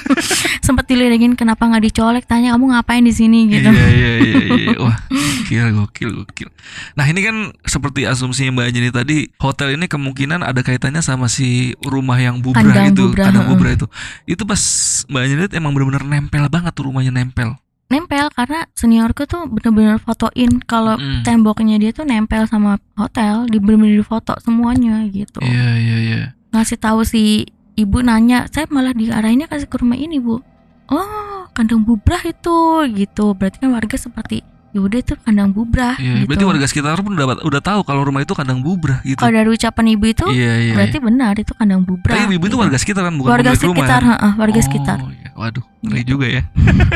sempat diledengin kenapa nggak dicolek tanya kamu ngapain di sini gitu Iya iya iya iya. *laughs* Wah, gokil gokil gokil. Nah, ini kan seperti asumsi Mbak Jenny tadi, hotel ini kemungkinan ada kaitannya sama si rumah yang bubrah Kandang itu, bubrah, kandang bubrah itu. Itu pas Mbak Jenny lihat emang benar-benar nempel banget tuh rumahnya nempel. nempel karena seniorku tuh bener-bener fotoin kalau Mm. temboknya dia tuh nempel sama hotel di bener-bener foto semuanya gitu Iya iya iya. ngasih tahu si ibu nanya saya malah diarahinnya kasih ke rumah ini bu oh kandang bubrah itu gitu berarti kan warga seperti ya udah itu kandang bubrah Iya, gitu berarti warga sekitar pun udah udah tahu kalau rumah itu kandang bubrah gitu. kalau dari ucapan ibu itu Iya iya. berarti benar itu kandang bubrah Tapi ibu itu gitu. warga sekitar kan bukan warga pemilik rumah. sekitar kan? heeh, warga Oh, sekitar iya. Waduh, ngeri Gitu. juga ya.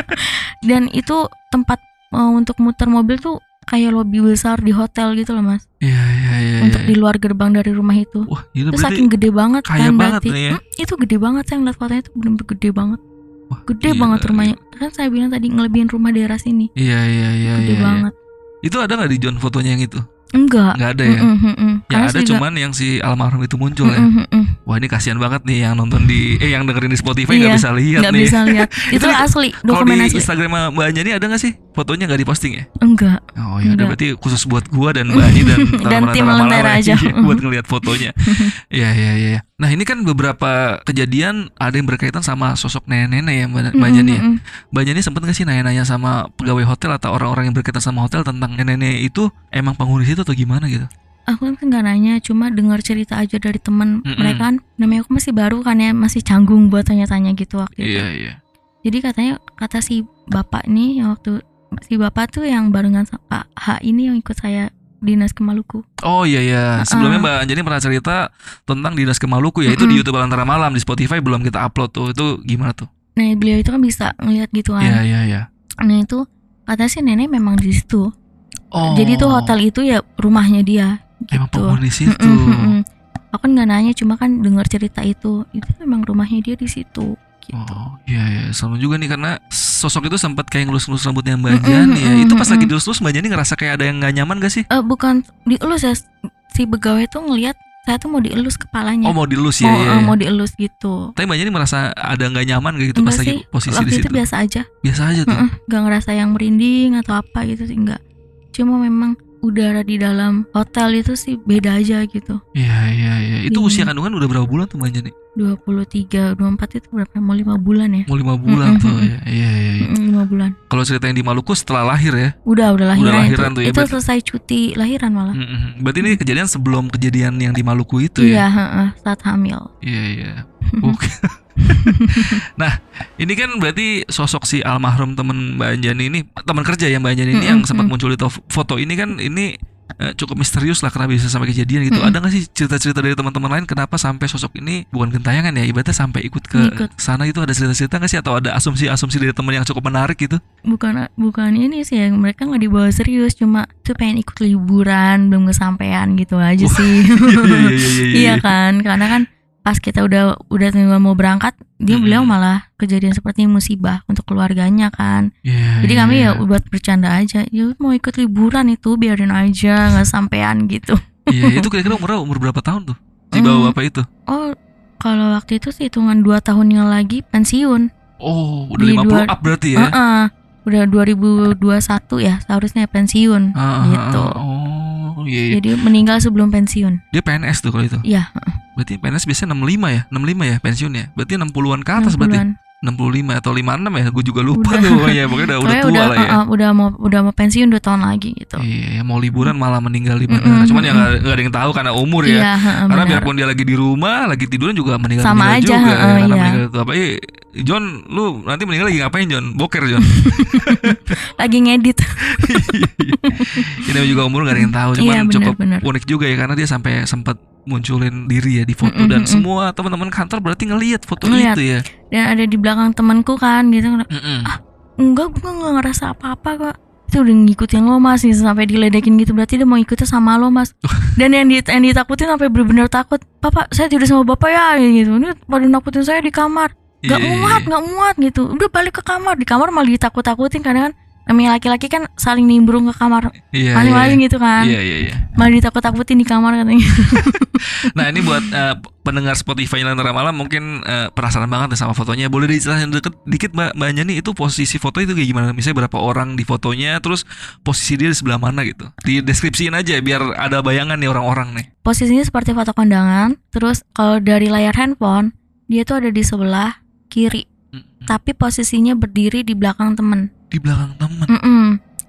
*laughs* dan itu tempat eh, untuk muter mobil tuh kayak lobi besar di hotel gitu loh mas Iya iya iya. untuk iya. di luar gerbang dari rumah itu Wah, itu saking gede banget kaya kan banget berarti ya. Hmm, itu gede banget saya ngeliat fotonya itu bener-bener gede banget Wah, gede gila, banget rumahnya kan saya bilang tadi ngelebihin rumah daerah sini Iya iya iya gede iya. iya. banget Itu ada nggak di John fotonya yang itu? enggak Nggak ada ya. Mm-mm, mm-mm. Yang Karena ada saya juga- cuman yang si almarhum itu muncul ya. Mm-mm, mm-mm. Wah ini kasihan banget nih yang nonton di eh yang dengerin di Spotify nggak Iya, bisa lihat nggak nih. bisa lihat *laughs* Itu itu asli Kalau di dokumen asli Instagram Mbak Anjani ada nggak sih fotonya nggak diposting ya? enggak Oh ya udah berarti khusus buat gua dan Mbak Ani dan *laughs* Dan tim Lentera ya, aja. *laughs* buat ngelihat fotonya. Iya iya iya. Nah ini kan beberapa kejadian ada yang berkaitan sama sosok nenek-nenek ya Mbak Mm-mm, Anjani ya. Mbak Jenny sempat nggak sih nanya-nanya sama pegawai hotel atau orang-orang yang berkaitan sama hotel tentang nenek-nenek itu emang penghuni situ atau gimana gitu? aku kan nggak nanya cuma dengar cerita aja dari temen Mm-mm. mereka kan namanya aku masih baru kan ya masih canggung buat tanya-tanya gitu waktu itu Iya iya. Jadi katanya kata si bapak nih yang waktu si bapak tuh yang barengan sama Pak H ini yang ikut saya dinas ke Maluku. Oh iya iya. Sebelumnya Uh-uh. Mbak Anjani pernah cerita tentang dinas ke Maluku ya. Itu di Mm-mm. YouTube Antara Malam di Spotify belum kita upload tuh. Itu gimana tuh? Nah beliau itu kan bisa ngeliat gitu kan. Iya iya iya. Nah itu katanya sih nenek memang di situ. Oh. Jadi tuh hotel itu ya rumahnya dia. emang gitu. penghuni situ. Mm-mm, mm-mm. Aku kan nggak nanya cuma kan dengar cerita itu. Itu memang rumahnya dia di situ. Gitu. Oh iya iya sama juga nih karena sosok itu sempat kayak ngelus-ngelus rambutnya Mbak Mm-mm, Jani ya. Itu pas mm-mm. lagi dilus-lus Mbak Jani ngerasa kayak ada yang nggak nyaman gak sih? Eh bukan dielus ya si pegawai tuh ngelihat saya tuh mau dielus kepalanya. Oh mau dilus ya mau, ya. eh, mau dielus gitu. Tapi Mbak Jani merasa ada nggak nyaman gak gitu pas Enggak lagi sih, posisi waktu di itu situ? biasa aja. Biasa aja tuh. Heeh, nggak ngerasa yang merinding atau apa gitu sih enggak. Cuma memang udara di dalam hotel itu sih beda aja gitu. Iya iya iya. Itu Iya. usia kandungan udah berapa bulan tuh Mbak Jani? 23, 24 itu berapa? Mau 5 bulan ya? Mau lima bulan Mm-mm, tuh mm-mm. ya. Iya iya. iya. Mm, 5 bulan. Kalau cerita yang di Maluku setelah lahir ya. Udah, udah lahiran, lahiran itu. tuh ya, itu berarti- selesai cuti lahiran malah. Mm-mm. Berarti ini kejadian sebelum kejadian yang di Maluku itu ya? Iya, heeh, saat hamil. Iya iya. Oke. *laughs* nah, ini kan berarti sosok si almarhum temen Mbak Anjani ini teman kerja ya Mbak Anjani ini Mm-mm, yang sempat mm. muncul di to- foto ini kan ini eh, cukup misterius lah karena bisa sampai kejadian gitu. Mm-mm. Ada nggak sih cerita-cerita dari teman-teman lain kenapa sampai sosok ini bukan gentayangan ya ibaratnya sampai ikut ke Ngikut. sana itu ada cerita-cerita nggak sih atau ada asumsi-asumsi dari teman yang cukup menarik gitu? Bukan bukan ini sih ya, mereka nggak dibawa serius, cuma tuh pengen ikut liburan belum kesampaian gitu aja Wah, sih. *laughs* iya iya iya iya. Iya kan, karena kan pas kita udah udah mau berangkat, dia Mm-mm. beliau malah kejadian seperti musibah untuk keluarganya kan. Iya, Jadi iya, kami iya. ya buat bercanda aja, ya mau ikut liburan itu biarin aja nggak sampean gitu. Iya, itu kira-kira umurnya umur berapa tahun tuh? Si Hmm. bawa bapak itu? Oh, kalau waktu itu sih hitungan 2 tahun yang lagi pensiun. Oh, udah Di 50 dua- up berarti ya? Heeh. Udah 2021 ya seharusnya pensiun Ah, ah, gitu. Oh, iya, iya. Jadi meninggal sebelum pensiun. Dia PNS tuh kalau itu. Iya, Berarti PNS biasanya 65 ya? 65 ya pensiunnya. Berarti 60-an ke atas berarti. 60-an. 65 atau 56 ya? Gue juga lupa Udah. tuh pokoknya. Pokoknya udah, udah tua udah, lah ya. uh, uh, udah mau udah mau pensiun 2 tahun lagi gitu. Iya, mau liburan malah meninggal di Mm-mm, bandara. Cuman ya nggak nggak ada yang tahu karena umur ya. Iya, Karena benar. biarpun dia lagi di rumah, lagi tiduran juga meninggal Sama aja, juga. heeh, ya. Karena iya. meninggal itu apa? Eh, John, lu nanti meninggal lagi ngapain John? Boker John. *laughs* lagi ngedit. *laughs* Ini juga umur gak ada yang tahu. Cuman Iya, benar, cukup benar. unik juga ya karena dia sampai sempat munculin diri ya di foto Mm-mm, dan mm-mm. semua teman-teman kantor berarti ngelihat foto Ngeliat. itu ya. Dan ada di belakang temanku kan gitu. Mm-mm. Enggak, gue nggak ngerasa apa-apa kok. Itu udah ngikutin lo mas gitu, sampai diledekin gitu berarti dia mau ikutnya sama lo mas. *laughs* Dan yang, di, yang ditakutin sampai bener-bener takut. Papa, saya tidur sama bapak ya gitu. Ini pada nakutin saya di kamar. Gak Iya, iya, muat, iya. gak muat gitu. Udah balik ke kamar. Di kamar malah ditakut-takutin karena kan namanya laki-laki kan saling nimbrung ke kamar Iya. masing-masing iya. gitu kan Iya iya iya. malah ditakut-takutin di kamar katanya *laughs* Nah ini buat eh, pendengar Spotify Lentera Malam mungkin eh, penasaran banget nih sama fotonya. Boleh diceritain deket dikit Mbak Mbak Anjani itu posisi foto itu kayak gimana? Misalnya berapa orang di fotonya, terus posisi dia di sebelah mana gitu? Di deskripsiin aja biar ada bayangan nih orang-orang nih. posisinya seperti foto kondangan terus kalau dari layar handphone dia tuh ada di sebelah kiri. Tapi posisinya berdiri di belakang temen Di belakang teman. Mm-mm.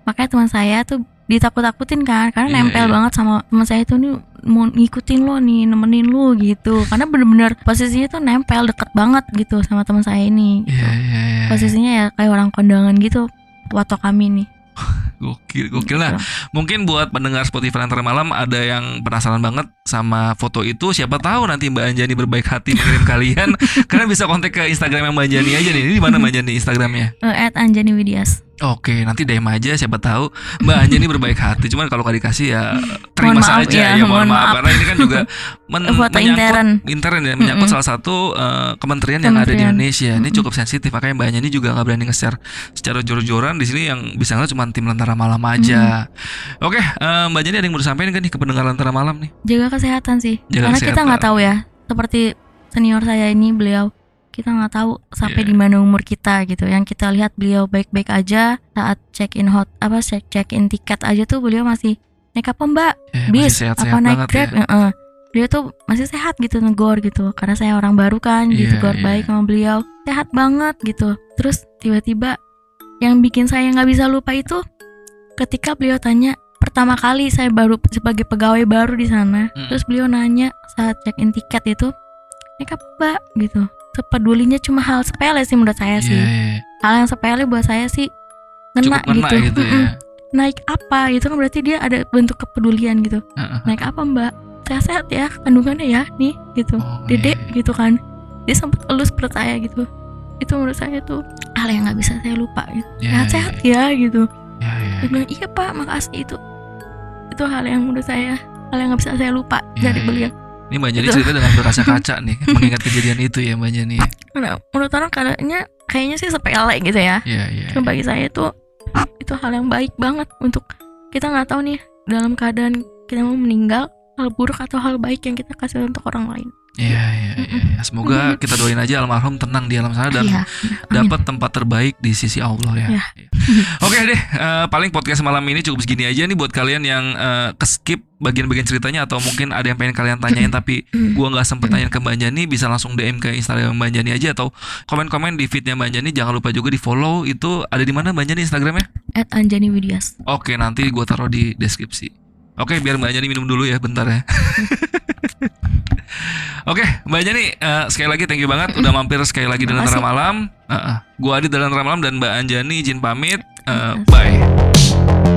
makanya teman saya tuh ditakut-takutin kan karena Iya, nempel iya. banget sama teman saya tuh nih mau ngikutin lo nih nemenin lo gitu karena bener-bener posisinya tuh nempel deket banget gitu sama teman saya ini gitu. Iya iya iya. posisinya ya kayak orang kondangan gitu foto kami nih *laughs* Gokil, gokil nah. Mungkin buat pendengar Spotify Lentera Malam ada yang penasaran banget sama foto itu. Siapa tahu nanti Mbak Anjani berbaik hati mengirim *laughs* kalian. Kalian bisa kontak ke Instagram Mbak Anjani aja nih. Ini di mana Mbak Anjani Instagramnya? Eh, at Anjani Widias Oke, nanti DM aja siapa tahu Mbak Anjani berbaik hati. Cuman kalau dikasih ya terima Mohon maaf saja ya, ya, mohon mohon maaf. maaf. karena ini kan juga *laughs* men- menyangkut intern. intern ya, menyangkut Mm-mm. salah satu eh, kementerian yang ada di Kementerian. Indonesia. Ini Mm-mm. cukup sensitif makanya Mbak Anjani juga nggak berani nge-share secara jor-joran di sini yang bisa ngeliat cuma tim Lentera Malam aja. Oke, eh, Mbak Anjani ada yang mau disampaikan kan nih ke pendengar Lentera Malam nih? jaga kesehatan sih Jaga karena kita kesehatan. nggak tahu ya seperti senior saya ini beliau kita nggak tahu sampai Iya. di mana umur kita gitu yang kita lihat beliau baik-baik aja saat check in hot apa check check in tiket aja tuh beliau masih naik apa mbak masih bis sehat-sehat apa naik grab ya. Heeh. dia tuh masih sehat gitu negor gitu karena saya orang baru kan Iya, ditegur iya. baik sama beliau sehat banget gitu terus tiba-tiba yang bikin saya nggak bisa lupa itu ketika beliau tanya pertama kali saya baru sebagai pegawai baru di sana Mm. terus beliau nanya saat check in tiket itu naik apa mbak gitu sepedulinya cuma hal sepele sih menurut saya sih Iya, iya. hal yang sepele buat saya sih ngena Cukup ngena gitu, gitu Mm-mm. ya. *laughs* naik apa itu kan berarti dia ada bentuk kepedulian gitu Heeh. naik apa mbak sehat-sehat ya kandungannya ya nih gitu Oh, dedek iya. gitu kan dia sempat elus perut saya gitu itu menurut saya tuh hal yang nggak bisa saya lupa gitu Iya, sehat-sehat ya gitu Iya, iya. dia bilang iya pak makasih itu itu hal yang menurut saya hal yang nggak bisa saya lupa Iya, dari iya. beliau Ini Mbak Jani cerita dengan berkaca-kaca nih *laughs* Mengingat kejadian itu ya Mbak Jani menurut orang kayaknya kayaknya sih sepele gitu ya. Iya iya Cuma bagi saya itu itu hal yang baik banget untuk kita nggak tahu nih dalam keadaan kita mau meninggal hal buruk atau hal baik yang kita kasih untuk orang lain. Iya iya iya iya. Semoga kita doain aja almarhum tenang di alam sana Dan Iya. dapat tempat terbaik di sisi Allah ya. Iya. Oke deh, eh, paling podcast malam ini cukup segini aja nih buat kalian yang eh, keskip bagian-bagian ceritanya atau mungkin ada yang pengen kalian tanyain tapi gua nggak sempet tanyain ke Mbak Jani bisa langsung DM ke Instagram Mbak Jani aja atau komen-komen di feednya Mbak Jani jangan lupa juga di follow itu ada di mana Mbak Jani Instagramnya? At Anjani Widias. Oke nanti gua taruh di deskripsi. Oke biar Mbak Jani minum dulu ya bentar ya. *laughs* Oke Mbak Jani eh, sekali lagi thank you banget udah mampir sekali lagi di Lentera. Malam. Uh, uh. Gua Adit dari Lentera Malam dan Mbak Anjani izin pamit. Makasih. bye.